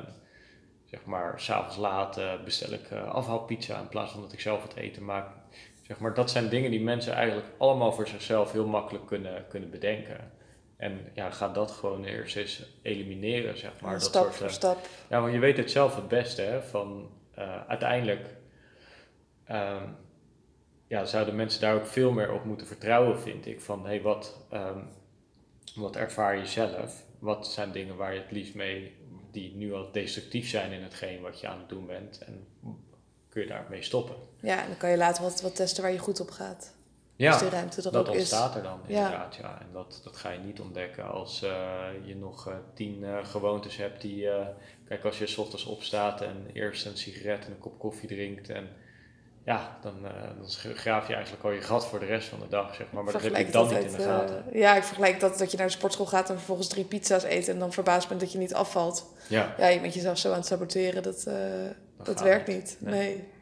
zeg maar, s'avonds laat uh, bestel ik uh, afhaalpizza in plaats van dat ik zelf het eten maak. Zeg maar, dat zijn dingen die mensen eigenlijk allemaal voor zichzelf heel makkelijk kunnen, kunnen bedenken. En ja, ga dat gewoon eerst eens elimineren, zeg maar. dat stap soort, voor stap. Ja, want je weet het zelf het beste, hè. Van uh, uiteindelijk um, ja, zouden mensen daar ook veel meer op moeten vertrouwen, vind ik. Van, hé, hey, wat, um, wat ervaar je zelf? Wat zijn dingen waar je het liefst mee, die nu al destructief zijn in hetgeen wat je aan het doen bent? En kun je daarmee stoppen? Ja, en dan kan je later wat, wat testen waar je goed op gaat. Ja, dus ruimte er dat ook ontstaat er dan inderdaad. Ja. En dat, dat ga je niet ontdekken als uh, je nog uh, tien uh, gewoontes hebt die... kijk, als je s ochtends opstaat en eerst een sigaret en een kop koffie drinkt... En, ja, dan, dan graaf je eigenlijk al je gat voor de rest van de dag, zeg maar. Maar dat heb je dan niet in de gaten. ja, ik vergelijk dat dat je naar de sportschool gaat en vervolgens drie pizza's eet... en dan verbaasd bent dat je niet afvalt. Ja. Ja, je bent jezelf zo aan het saboteren, dat, dat, dat werkt niet. niet. nee. nee.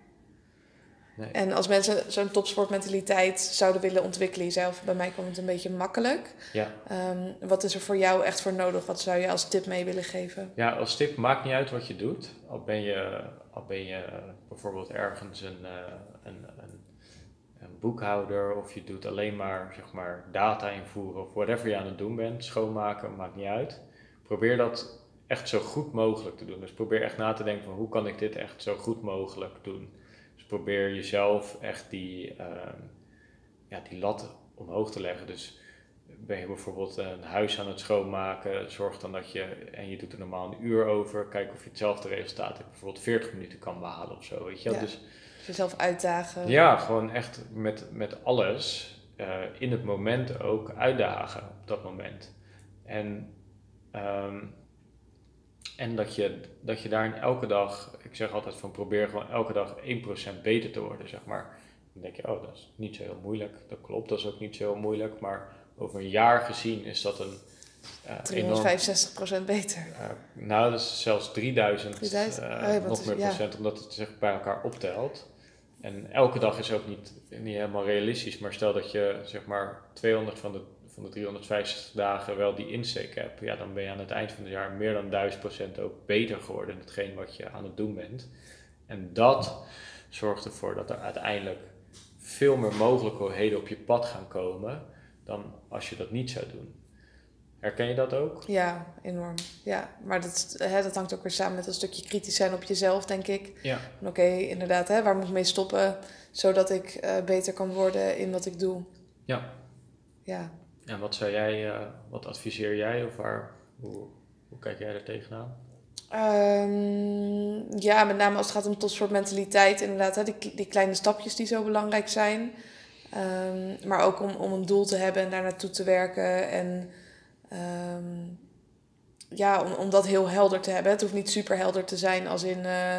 Nee. En als mensen zo'n topsportmentaliteit zouden willen ontwikkelen jezelf, bij mij kwam het een beetje makkelijk. Ja. Um, wat is er voor jou echt voor nodig? Wat zou je als tip mee willen geven? Ja, als tip maakt niet uit wat je doet. Al ben je, al ben je bijvoorbeeld ergens een, uh, een, een, een, boekhouder of je doet alleen maar, zeg maar data invoeren of whatever je aan het doen bent, schoonmaken, maakt niet uit. Probeer dat echt zo goed mogelijk te doen. Dus probeer echt na te denken van hoe kan ik dit echt zo goed mogelijk doen probeer jezelf echt die, uh, ja, die lat omhoog te leggen. Dus ben je bijvoorbeeld een huis aan het schoonmaken, zorg dan dat je, en je doet er normaal een uur over, kijk of je hetzelfde resultaat hebt, bijvoorbeeld 40 minuten kan behalen of zo, weet je ja, Dus jezelf uitdagen. Ja, gewoon echt met, met alles uh, in het moment ook uitdagen op dat moment. En um, en dat je, dat je daarin elke dag, ik zeg altijd van probeer gewoon elke dag 1% beter te worden, zeg maar. Dan denk je, oh, dat is niet zo heel moeilijk. Dat klopt, dat is ook niet zo heel moeilijk. Maar over een jaar gezien is dat een. Uh, 365% beter. Uh, nou, dat is zelfs 3000, 3000? Uh, oh, ja, nog meer procent, omdat het zich bij elkaar optelt. En elke dag is ook niet, niet helemaal realistisch. Maar stel dat je zeg maar 200 van de van de 350 dagen wel die insteek hebt, ja, dan ben je aan het eind van het jaar meer dan 1000% ook beter geworden in hetgeen wat je aan het doen bent. En dat zorgt ervoor dat er uiteindelijk veel meer mogelijkheden op je pad gaan komen dan als je dat niet zou doen. Herken je dat ook? Ja, enorm. Ja, maar dat, hè, dat hangt ook weer samen met een stukje kritisch zijn op jezelf, denk ik. Ja. Oké, inderdaad, hè, waar moet ik mee stoppen zodat ik uh, beter kan worden in wat ik doe? Ja. Ja, en wat zou jij, uh, wat adviseer jij of waar, hoe, hoe kijk jij er tegenaan? Um, ja, met name als het gaat om topsport mentaliteit, inderdaad, hè, die, die kleine stapjes die zo belangrijk zijn. Um, maar ook om, om een doel te hebben en daar naartoe te werken. En um, ja, om, om dat heel helder te hebben. Het hoeft niet super helder te zijn als in... eh,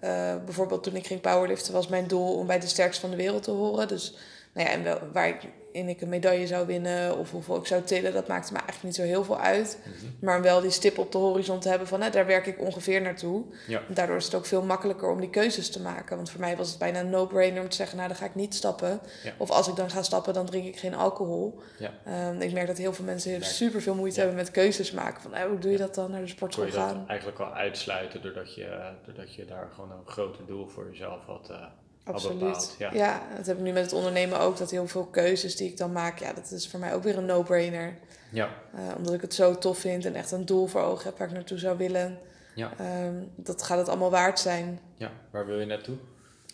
eh, bijvoorbeeld toen ik ging powerliften was mijn doel om bij de sterkste van de wereld te horen. Dus nou ja, en wel, waar ik in ik een medaille zou winnen of hoeveel ik zou tillen, dat maakte me eigenlijk niet zo heel veel uit. Maar wel die stip op de horizon te hebben van hè, daar werk ik ongeveer naartoe. Ja. Daardoor is het ook veel makkelijker om die keuzes te maken. Want voor mij was het bijna een no-brainer om te zeggen, nou dan ga ik niet stappen. Ja. Of als ik dan ga stappen, dan drink ik geen alcohol. Ja. Ehm, ik merk dat heel veel mensen super veel moeite hebben met keuzes maken. Van, eh, hoe doe je dat dan naar de sportschool gaan? eigenlijk al uitsluiten doordat je, doordat je daar gewoon een groter doel voor jezelf had, eh, had Absoluut. bepaald? Ja. Ja. dat heb ik nu met het ondernemen ook. Dat heel veel keuzes die ik dan maak, ja, dat is voor mij ook weer een no-brainer. Ja. Eh, omdat ik het zo tof vind en echt een doel voor ogen heb waar ik naartoe zou willen. Ja. Ehm, dat gaat het allemaal waard zijn. ja, waar wil je naartoe?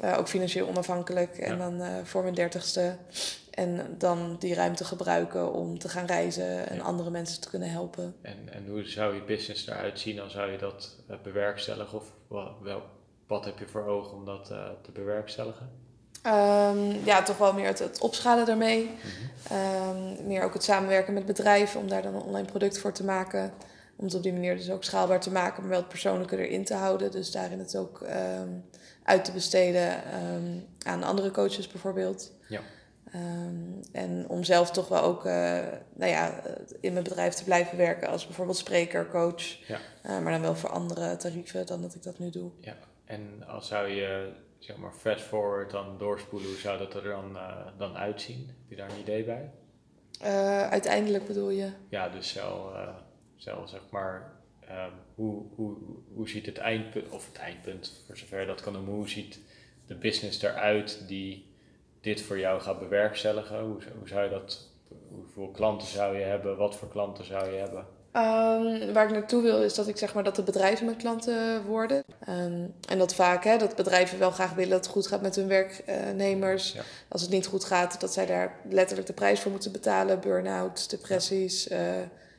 Eh, ook financieel onafhankelijk. En dan eh, voor mijn dertigste. En dan die ruimte gebruiken om te gaan reizen en Ja. andere mensen te kunnen helpen. En, en hoe zou je business eruit zien? Dan zou je dat bewerkstelligen? Of wel, wel, wat heb je voor ogen om dat eh, te bewerkstelligen? Ehm, ja, toch wel meer het, het opschalen daarmee. Ehm, meer ook het samenwerken met bedrijven om daar dan een online product voor te maken. Om het op die manier dus ook schaalbaar te maken, maar wel het persoonlijke erin te houden. Dus daarin het ook ehm, uit te besteden aan andere coaches bijvoorbeeld. Ja. Ehm, en om zelf toch wel ook eh, nou ja, in mijn bedrijf te blijven werken als bijvoorbeeld spreker, coach. Ja. Eh, maar dan wel voor andere tarieven dan dat ik dat nu doe. Ja, en als zou je zeg maar fast forward dan doorspoelen, hoe zou dat er dan, eh, dan uitzien? Heb je daar een idee bij? Eh, uiteindelijk bedoel je? Ja, dus zelf, eh, zelf zeg maar, ehm, hoe, hoe, hoe ziet het eindpunt, of het eindpunt, voor zover dat kan noemen, hoe ziet de business eruit die dit voor jou gaat bewerkstelligen? Hoe, hoe zou je dat, hoeveel klanten zou je hebben, wat voor klanten zou je hebben? Ehm, waar ik naartoe wil is dat ik zeg maar dat de bedrijven mijn klanten worden. Ehm, en dat vaak, hè, dat bedrijven wel graag willen dat het goed gaat met hun werknemers. Ja. Als het niet goed gaat, dat zij daar letterlijk de prijs voor moeten betalen. Burn-out, depressies, eh,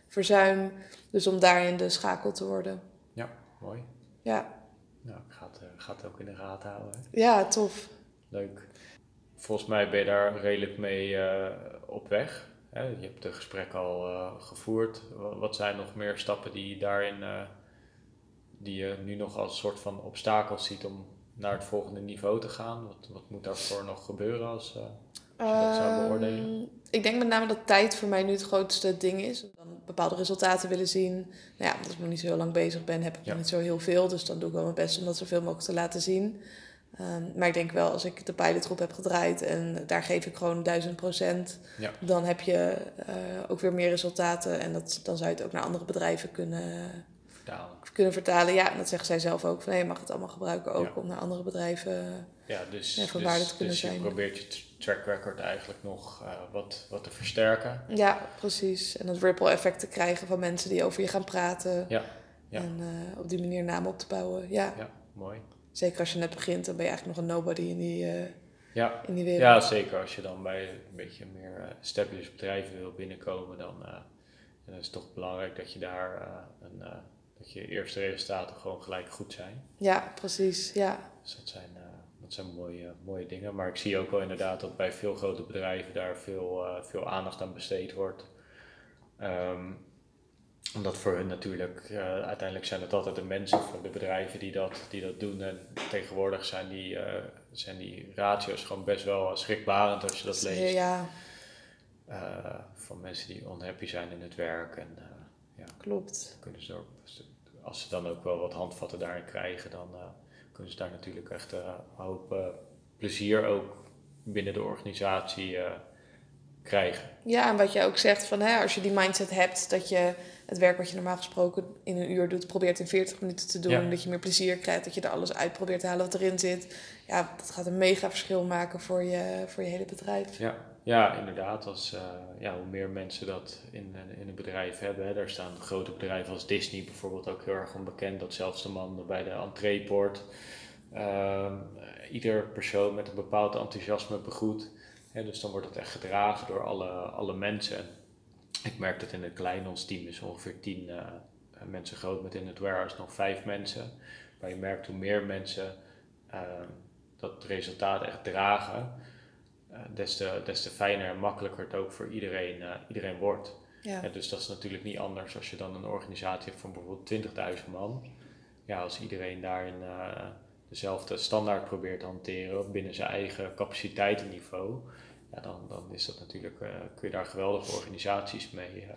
verzuim. Dus om daarin de schakel te worden. Ja, mooi. Ja, Nou, ik ga het, eh, ga het ook in de gaten houden. hè. ja tof. Leuk. Volgens mij ben je daar redelijk mee eh, op weg. Hè? Je hebt de gesprek al eh, gevoerd. Wa- Wat zijn nog meer stappen die je daarin, eh, die je nu nog als soort van obstakels ziet om naar het volgende niveau te gaan? Wat, wat moet daarvoor nog gebeuren als, als je dat zou beoordelen? Ehm, ik denk met name dat tijd voor mij nu het grootste ding is. Dan bepaalde resultaten willen zien. Nou ja, omdat ik nog niet zo heel lang bezig ben, heb ik Ja. nog niet zo heel veel. Dus dan doe ik wel mijn best om dat zoveel mogelijk te laten zien. Ehm, maar ik denk wel, als ik de pilotgroep heb gedraaid en daar geef ik gewoon duizend procent, Ja. dan heb je eh, ook weer meer resultaten. En dat, dan zou je het ook naar andere bedrijven kunnen, Vertalen. kunnen vertalen. Ja, en dat zeggen zij zelf ook. Van, hey, je mag het allemaal gebruiken ook Ja. om naar andere bedrijven. Ja, dus, Ja, van dus, waarde te kunnen dus je zijn. probeert je track record eigenlijk nog eh, wat, wat te versterken. Ja, precies. En het ripple effect te krijgen van mensen die over je gaan praten. Ja, ja. En eh, op die manier namen op te bouwen. Ja, Ja, mooi. Zeker als je net begint, dan ben je eigenlijk nog een nobody in die, eh, Ja, in die wereld. Ja, zeker. Als je dan bij een beetje meer eh, established bedrijven wil binnenkomen, dan, eh, dan is het toch belangrijk dat je daar een, dat je eerste resultaten gewoon gelijk goed zijn. Ja, precies. Ja. Dus dat zijn, dat zijn mooie, mooie dingen. Maar ik zie ook wel inderdaad dat bij veel grote bedrijven daar veel, veel aandacht aan besteed wordt. Ehm, omdat voor hun natuurlijk, eh, uiteindelijk zijn het altijd de mensen van de bedrijven die dat, die dat doen. En tegenwoordig zijn die, eh, zijn die ratio's gewoon best wel schrikbarend als je dat leest. Ja, Eh, van mensen die unhappy zijn in het werk. En ja, klopt. kunnen ze er, als ze dan ook wel wat handvatten daarin krijgen, dan kunnen ze daar natuurlijk echt een hoop plezier ook binnen de organisatie krijgen. Ja, en wat je ook zegt, van, hè, als je die mindset hebt dat je het werk wat je normaal gesproken in een uur doet, probeert in 40 minuten te doen. Ja. Dat je meer plezier krijgt, dat je er alles uit probeert te halen wat erin zit. Ja, dat gaat een mega verschil maken voor je, voor je hele bedrijf. Ja, ja inderdaad. Als, eh, ja, hoe meer mensen dat in, in een bedrijf hebben. Hè, daar staan grote bedrijven als Disney bijvoorbeeld ook heel erg onbekend. Dat zelfs de man bij de entreepoort ehm, ieder persoon met een bepaald enthousiasme begroet. Dus dan wordt het echt gedragen door alle, alle mensen. En ik merk dat in het klein, ons team is ongeveer tien eh, mensen groot met in het warehouse nog vijf mensen. Maar je merkt hoe meer mensen ehm, dat resultaat echt dragen, eh, des, te, des te fijner en makkelijker het ook voor iedereen, eh, iedereen wordt. Ja. Dus dat is natuurlijk niet anders als je dan een organisatie hebt van bijvoorbeeld 20.000 man. Ja, als iedereen daarin eh, dezelfde standaard probeert te hanteren binnen zijn eigen capaciteitenniveau, ja, dan, dan is dat natuurlijk, eh, kun je daar geweldige organisaties mee,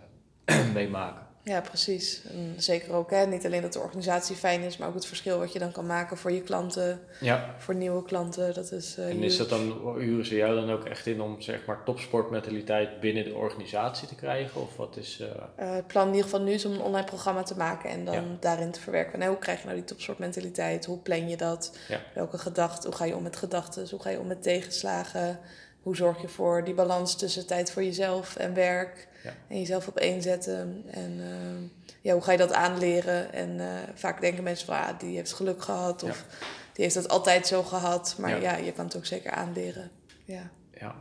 eh, (clears throat) mee maken. Ja, precies. En zeker ook, hè, niet alleen dat de organisatie fijn is, maar ook het verschil wat je dan kan maken voor je klanten, Ja, voor nieuwe klanten. Dat is, eh, en is dat dan, huren ze jou dan ook echt in om zeg maar topsportmentaliteit binnen de organisatie te krijgen? Of wat is... het plan in ieder geval nu is om een online programma te maken en dan Ja. daarin te verwerken. Nou, hoe krijg je nou die topsportmentaliteit? Hoe plan je dat? Ja. Welke gedachten? Hoe ga je om met gedachten? Hoe ga je om met tegenslagen? Hoe zorg je voor die balans tussen tijd voor jezelf en werk? Ja. En jezelf op één zetten. En eh, ja, hoe ga je dat aanleren? En eh, vaak denken mensen van, ah, die heeft geluk gehad. Of die heeft dat altijd zo gehad. Maar Ja. ja, je kan het ook zeker aanleren. Ja. ja.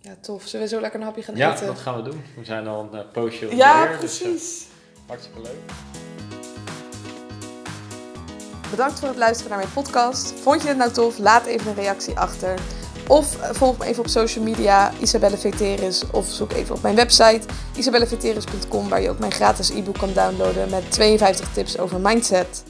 ja, tof. Zullen we zo lekker een hapje gaan ja, eten? dat gaan we doen. We zijn al een eh, poosje ja, onderweg, dus, precies. hartstikke leuk. Bedankt voor het luisteren naar mijn podcast. Vond je het nou tof? Laat even een reactie achter. Of volg me even op social media, Isabelle Veteris. Of zoek even op mijn website, isabelleveteris.com, waar je ook mijn gratis e-book kan downloaden met 52 tips over mindset.